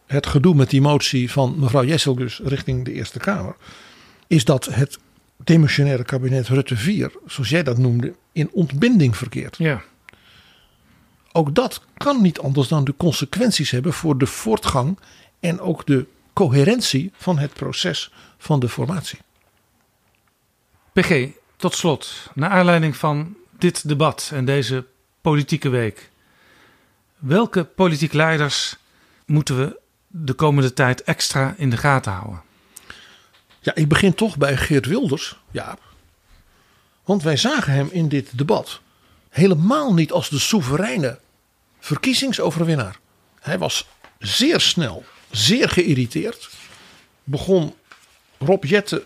het gedoe met die motie van mevrouw Jesselgus richting de Eerste Kamer. Is dat het demissionaire kabinet Rutte 4, zoals jij dat noemde, in ontbinding verkeert. Ja. Ook dat kan niet anders dan de consequenties hebben voor de voortgang en ook de coherentie van het proces van de formatie. PG, tot slot, naar aanleiding van dit debat en deze politieke week. Welke politieke leiders moeten we de komende tijd extra in de gaten houden? Ja, ik begin toch bij Geert Wilders, Jaap. Want wij zagen hem in dit debat helemaal niet als de soevereine verkiezingsoverwinnaar. Hij was zeer snel zeer geïrriteerd. Begon Rob Jetten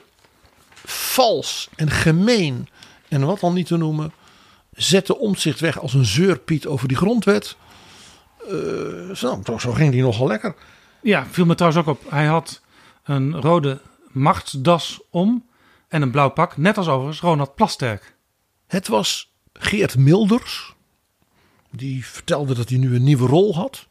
vals en gemeen en wat dan niet te noemen. Zette omzicht weg als een zeurpiet over die grondwet. Eh, zo, zo ging die nogal lekker. Ja, viel me trouwens ook op. Hij had een rode machtsdas om en een blauw pak. Net als overigens Ronald Plasterk. Het was Geert Milders. Die vertelde dat hij nu een nieuwe rol had.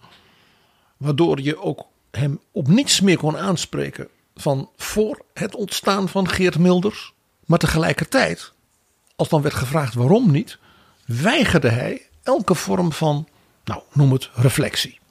Waardoor je ook hem op niets meer kon aanspreken van voor het ontstaan van Geert Milders. Maar tegelijkertijd, als dan werd gevraagd waarom niet, weigerde hij elke vorm van, nou noem het reflectie.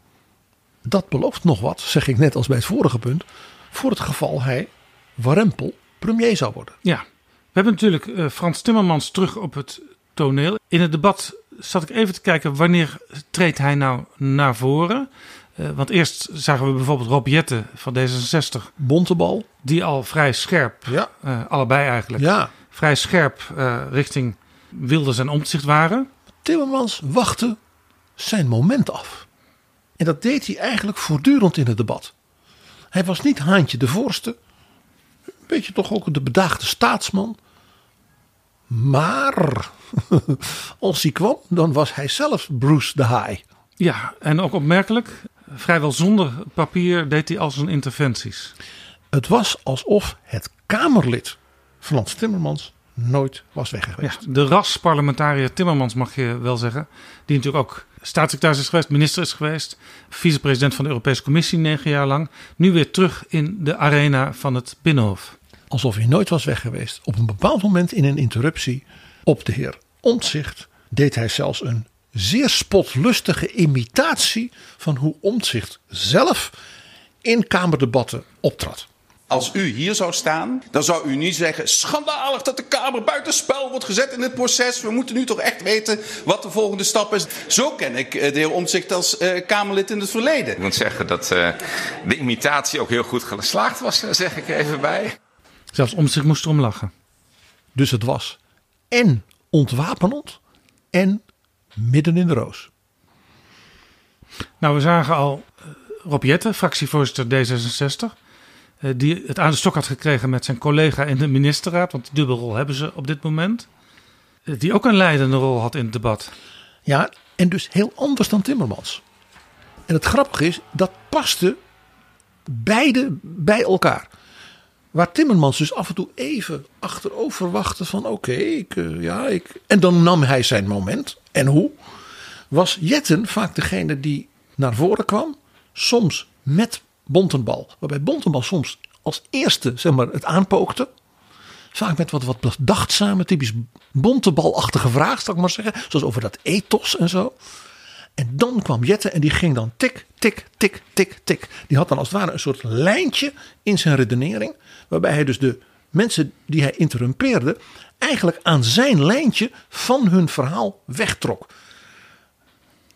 Dat belooft nog wat, zeg ik net als bij het vorige punt, voor het geval hij warempel premier zou worden. Ja, we hebben natuurlijk eh, Frans Timmermans terug op het toneel. In het debat zat ik even te kijken wanneer treedt hij nou naar voren. Uh, want eerst zagen we bijvoorbeeld Rob Jetten van D66. Bontebal. Die al vrij scherp, ja. uh, allebei eigenlijk, ja. vrij scherp richting Wilders en Omtzigt waren. Timmermans wachtte zijn moment af. En dat deed hij eigenlijk voortdurend in het debat. Hij was niet Haantje de Voorste. Een beetje toch ook de bedaagde staatsman. Maar als hij kwam, dan was hij zelf Bruce de Haai. Ja, en ook opmerkelijk, vrijwel zonder papier deed hij al zijn interventies. Het was alsof het Kamerlid Frans Timmermans nooit was weg geweest. Ja, de ras-parlementariër Timmermans mag je wel zeggen. Die natuurlijk ook staatssecretaris is geweest, minister is geweest. Vicepresident van de Europese Commissie negen jaar lang. Nu weer terug in de arena van het Binnenhof. Alsof hij nooit was weg geweest. Op een bepaald moment in een interruptie op de heer Omtzigt deed hij zelfs een zeer spotlustige imitatie van hoe Omtzigt zelf in kamerdebatten optrad. Als u hier zou staan, dan zou u niet zeggen: schandalig dat de Kamer buitenspel wordt gezet in het proces. We moeten nu toch echt weten wat de volgende stap is. Zo ken ik de heer Omtzigt als uh, Kamerlid in het verleden. Ik moet zeggen dat uh, de imitatie ook heel goed geslaagd was, zeg ik even bij. Zelfs Omtzigt moest erom lachen. Dus het was en ontwapenend en midden in de roos. Nou, we zagen al uh, Rob Jetten, fractievoorzitter D66 die het aan de stok had gekregen met zijn collega in de ministerraad. Want die dubbelrol hebben ze op dit moment. Die ook een leidende rol had in het debat. Ja, en dus heel anders dan Timmermans. En het grappige is, dat paste beide bij elkaar. Waar Timmermans dus af en toe even achterover wachtte van oké, ik, uh, ja, ik... En dan nam hij zijn moment. En hoe? Was Jetten vaak degene die naar voren kwam. Soms met Bontenbal. Waarbij Bontenbal soms als eerste zeg maar, het aanpookte. Vaak met wat, wat bedachtzame, typisch bontebalachtige vragen, zal ik maar zeggen. Zoals over dat ethos en zo. En dan kwam Jette en die ging dan tik, tik, tik, tik, tik. Die had dan als het ware een soort lijntje in zijn redenering. Waarbij hij dus de mensen die hij interrumpeerde. eigenlijk aan zijn lijntje van hun verhaal wegtrok.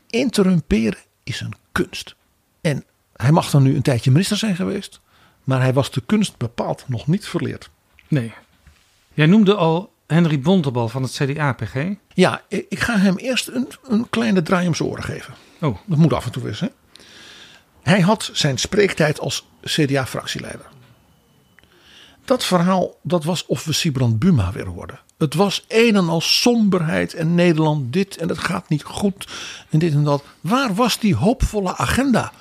Interrumperen is een kunst. En hij mag dan nu een tijdje minister zijn geweest. Maar hij was de kunst bepaald nog niet verleerd. Nee. Jij noemde al Henry Bontebal van het CDA, PG. Ja, ik ga hem eerst een, een kleine draai om zijn oren geven. Oh. Dat moet af en toe eens. Hè? Hij had zijn spreektijd als CDA-fractieleider. Dat verhaal, dat was of we Sibrand Buma weer hoorden. Het was een en al somberheid en Nederland dit en het gaat niet goed en dit en dat. Waar was die hoopvolle agenda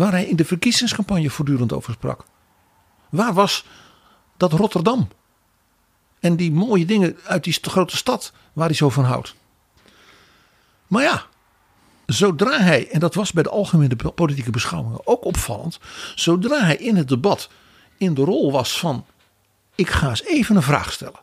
waar hij in de verkiezingscampagne voortdurend over sprak? Waar was dat Rotterdam? En die mooie dingen uit die grote stad waar hij zo van houdt. Maar ja, zodra hij, en dat was bij de algemene politieke beschouwingen ook opvallend, zodra hij in het debat in de rol was van: ik ga eens even een vraag stellen.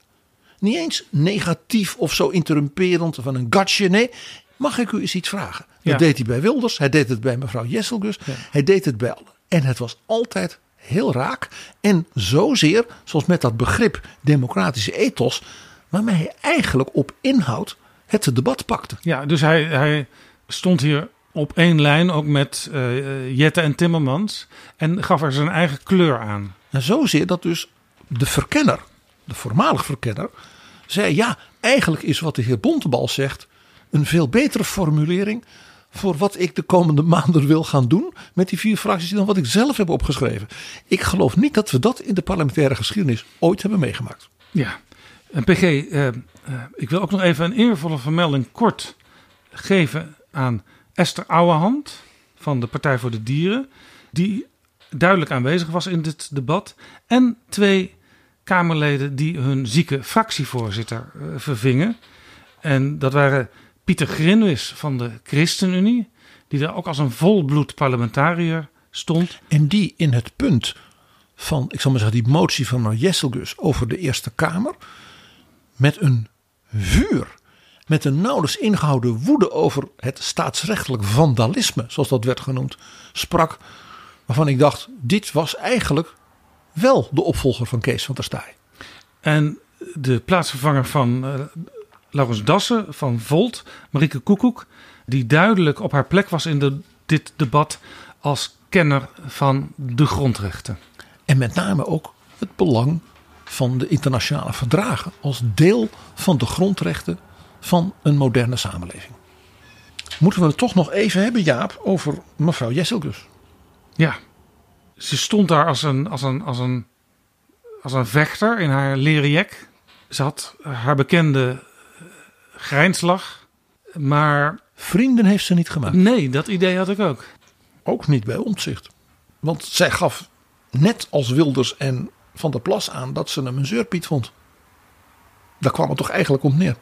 Niet eens negatief of zo interrumperend van een gatje. Nee, mag ik u eens iets vragen? Dat Ja. deed hij bij Wilders, hij deed het bij mevrouw Jesselgus, hij deed het bij allen. En het was altijd heel raak en zozeer, zoals met dat begrip democratische ethos, waarmee hij eigenlijk op inhoud het debat pakte. Ja, dus hij, hij stond hier op één lijn, ook met eh, Jette en Timmermans. En gaf er zijn eigen kleur aan. En zozeer dat dus de verkenner, de voormalig verkenner, zei ja, eigenlijk is wat de heer Bontebal zegt een veel betere formulering voor wat ik de komende maanden wil gaan doen met die vier fracties dan wat ik zelf heb opgeschreven. Ik geloof niet dat we dat in de parlementaire geschiedenis ooit hebben meegemaakt. Ja, en PG, eh, eh, ik wil ook nog even een eervolle vermelding kort geven aan Esther Ouwehand van de Partij voor de Dieren, die duidelijk aanwezig was in dit debat. En twee Kamerleden die hun zieke fractievoorzitter eh, vervingen. En dat waren Pieter Grinwis van de ChristenUnie, die daar ook als een volbloed parlementariër stond. En die in het punt van, ik zal maar zeggen, die motie van Jesselgus over de Eerste Kamer. met een vuur, met een nauwelijks ingehouden woede over het staatsrechtelijk vandalisme, zoals dat werd genoemd, sprak. Waarvan ik dacht, dit was eigenlijk wel de opvolger van Kees van der Staaij. En de plaatsvervanger van uh, Laurens Dassen van Volt, Marieke Koekoek, die duidelijk op haar plek was in de, dit debat als kenner van de grondrechten. En met name ook het belang van de internationale verdragen als deel van de grondrechten van een moderne samenleving. Moeten we het toch nog even hebben, Jaap, over mevrouw Jesselgus? Ja, ze stond daar als een, als een, als een, als een vechter in haar leren jek. Ze had haar bekende grijnslach, maar... Vrienden heeft ze niet gemaakt. Nee, dat idee had ik ook. Ook niet bij omzicht. Want zij gaf net als Wilders en Van der Plas aan dat ze een zeurpiet vond. Daar kwam het toch eigenlijk om neer.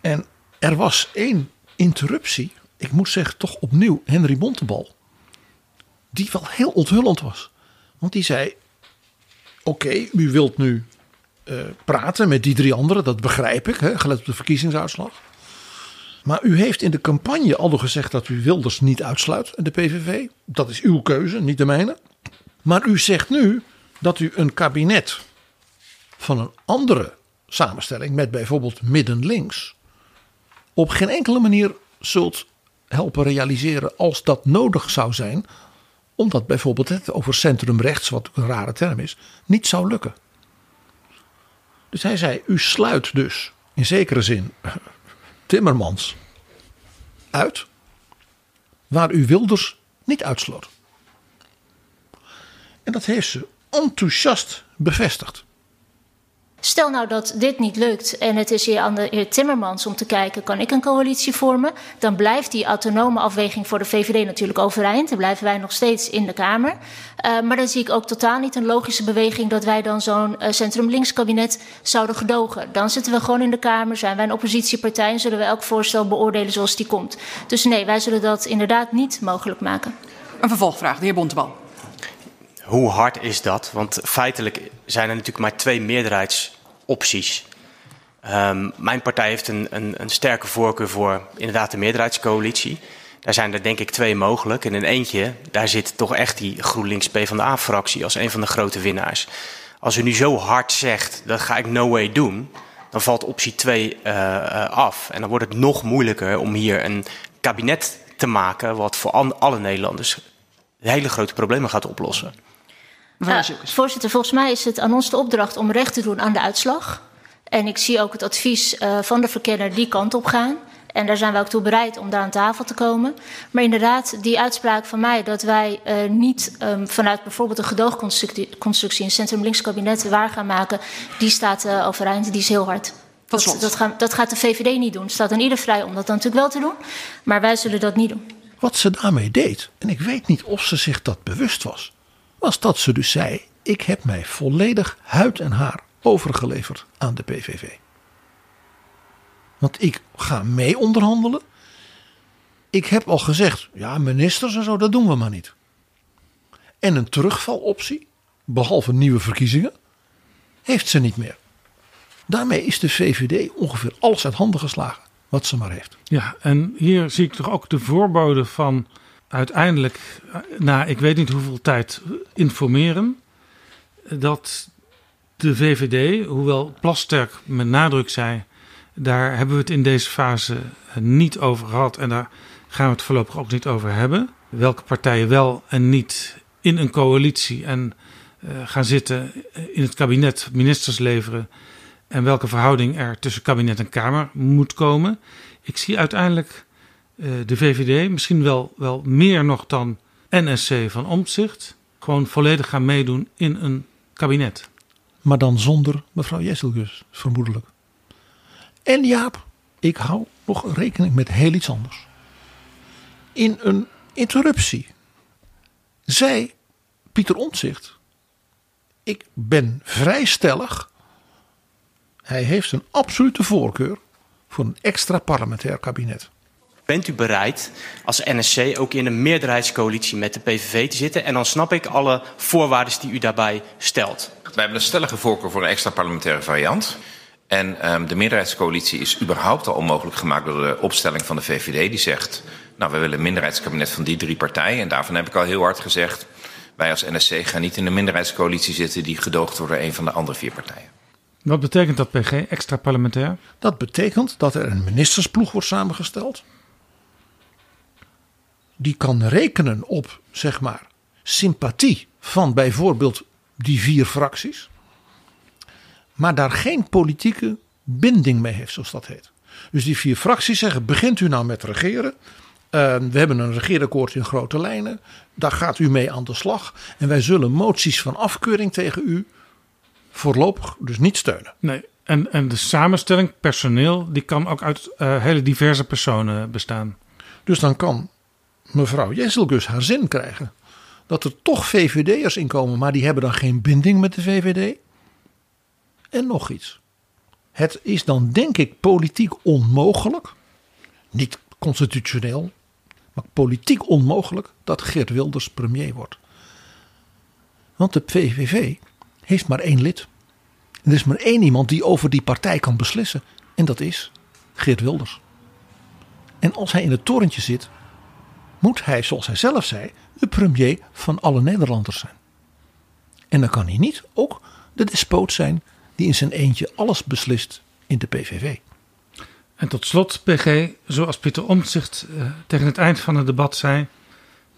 En er was één interruptie. Ik moet zeggen, toch opnieuw Henry Bontebal. Die wel heel onthullend was. Want die zei: Oké, u wilt nu uh, praten met die drie anderen, dat begrijp ik, hè, gelet op de verkiezingsuitslag. Maar u heeft in de campagne al gezegd dat u Wilders niet uitsluit, de PVV. Dat is uw keuze, niet de mijne. Maar u zegt nu dat u een kabinet van een andere samenstelling, met bijvoorbeeld midden-links, op geen enkele manier zult helpen realiseren als dat nodig zou zijn, omdat bijvoorbeeld het over centrumrechts, wat een rare term is, niet zou lukken. Dus hij zei: U sluit dus in zekere zin Timmermans uit, waar u Wilders niet uitsloot. En dat heeft ze enthousiast bevestigd. Stel nou dat dit niet lukt en het is hier aan de heer Timmermans om te kijken, kan ik een coalitie vormen? Dan blijft die autonome afweging voor de VVD natuurlijk overeind. Dan blijven wij nog steeds in de Kamer. Uh, maar dan zie ik ook totaal niet een logische beweging dat wij dan zo'n uh, centrum-links kabinet zouden gedogen. Dan zitten we gewoon in de Kamer, zijn wij een oppositiepartij en zullen we elk voorstel beoordelen zoals die komt. Dus nee, wij zullen dat inderdaad niet mogelijk maken. Een vervolgvraag, de heer Bontebal. Hoe hard is dat? Want feitelijk zijn er natuurlijk maar twee meerderheidsopties. Um, mijn partij heeft een, een, een, sterke voorkeur voor inderdaad de meerderheidscoalitie. Daar zijn er denk ik twee mogelijk. En in eentje, daar zit toch echt die GroenLinks PvdA-fractie als een van de grote winnaars. Als u nu zo hard zegt, dat ga ik no way doen, dan valt optie 2 uh, uh, af. En dan wordt het nog moeilijker om hier een kabinet te maken wat voor alle Nederlanders hele grote problemen gaat oplossen. Uh, voorzitter, volgens mij is het aan ons de opdracht om recht te doen aan de uitslag. En ik zie ook het advies uh, van de verkenner die kant op gaan. En daar zijn we ook toe bereid om daar aan tafel te komen. Maar inderdaad, die uitspraak van mij dat wij uh, niet um, vanuit bijvoorbeeld een gedoogconstructie een centrum-links kabinet waar gaan maken, die staat uh, overeind, die is heel hard. Dat, dat, gaan, dat, gaat de VVD niet doen. Het staat aan ieder vrij om dat dan natuurlijk wel te doen. Maar wij zullen dat niet doen. Wat ze daarmee deed, en ik weet niet of ze zich dat bewust was, was dat ze dus zei: Ik heb mij volledig huid en haar overgeleverd aan de PVV. Want ik ga mee onderhandelen. Ik heb al gezegd: ja, ministers en zo, dat doen we maar niet. En een terugvaloptie, behalve nieuwe verkiezingen, heeft ze niet meer. Daarmee is de VVD ongeveer alles uit handen geslagen wat ze maar heeft. Ja, en hier zie ik toch ook de voorbode van uiteindelijk, na ik weet niet hoeveel tijd, informeren dat de VVD, hoewel Plasterk met nadruk zei, daar hebben we het in deze fase niet over gehad en daar gaan we het voorlopig ook niet over hebben. Welke partijen wel en niet in een coalitie en uh, gaan zitten in het kabinet ministers leveren en welke verhouding er tussen kabinet en Kamer moet komen. Ik zie uiteindelijk eh, de VVD, misschien wel, wel meer nog dan NSC van Omtzigt, gewoon volledig gaan meedoen in een kabinet. Maar dan zonder mevrouw Jesselgus, vermoedelijk. En Jaap, ik hou nog rekening met heel iets anders. In een interruptie zei Pieter Omtzigt: Ik ben vrij stellig. Hij heeft een absolute voorkeur voor een extra parlementair kabinet. Bent u bereid als NSC ook in een meerderheidscoalitie met de PVV te zitten? En dan snap ik alle voorwaarden die u daarbij stelt. Wij hebben een stellige voorkeur voor een extra parlementaire variant. En um, de meerderheidscoalitie is überhaupt al onmogelijk gemaakt door de opstelling van de VVD. Die zegt, nou we willen een minderheidskabinet van die drie partijen. En daarvan heb ik al heel hard gezegd, wij als NSC gaan niet in een minderheidscoalitie zitten die gedoogd wordt door een van de andere vier partijen. Wat betekent dat PG, extra parlementair? Dat betekent dat er een ministersploeg wordt samengesteld. Die kan rekenen op, zeg maar, sympathie van bijvoorbeeld die vier fracties. Maar daar geen politieke binding mee heeft, zoals dat heet. Dus die vier fracties zeggen: begint u nou met regeren. Uh, we hebben een regeerakkoord in grote lijnen. Daar gaat u mee aan de slag. En wij zullen moties van afkeuring tegen u voorlopig dus niet steunen. Nee, en, en de samenstelling, personeel, die kan ook uit uh, hele diverse personen bestaan. Dus dan kan mevrouw Jesselgus haar zin krijgen. Dat er toch VVD'ers in komen, maar die hebben dan geen binding met de VVD. En nog iets. Het is dan denk ik politiek onmogelijk, niet constitutioneel, maar politiek onmogelijk dat Geert Wilders premier wordt. Want de PVV heeft maar één lid. Er is maar één iemand die over die partij kan beslissen. En dat is Geert Wilders. En als hij in het torentje zit, moet hij, zoals hij zelf zei, de premier van alle Nederlanders zijn. En dan kan hij niet ook de despoot zijn die in zijn eentje alles beslist in de PVV. En tot slot, PG, zoals Pieter Omtzigt uh, tegen het eind van het debat zei: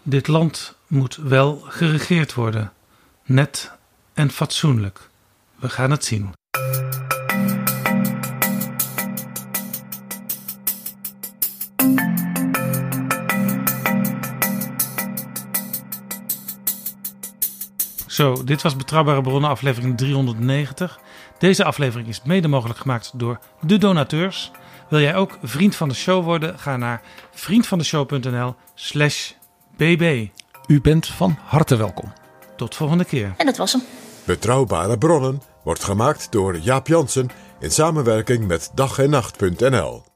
dit land moet wel geregeerd worden. Net en fatsoenlijk. We gaan het zien. Zo, dit was Betrouwbare Bronnen, aflevering 390. Deze aflevering is mede mogelijk gemaakt door de donateurs. Wil jij ook vriend van de show worden? Ga naar vriendvandeshow.nl/slash bb. U bent van harte welkom. Tot volgende keer. En dat was hem. Betrouwbare Bronnen wordt gemaakt door Jaap Jansen in samenwerking met dag en nacht.nl.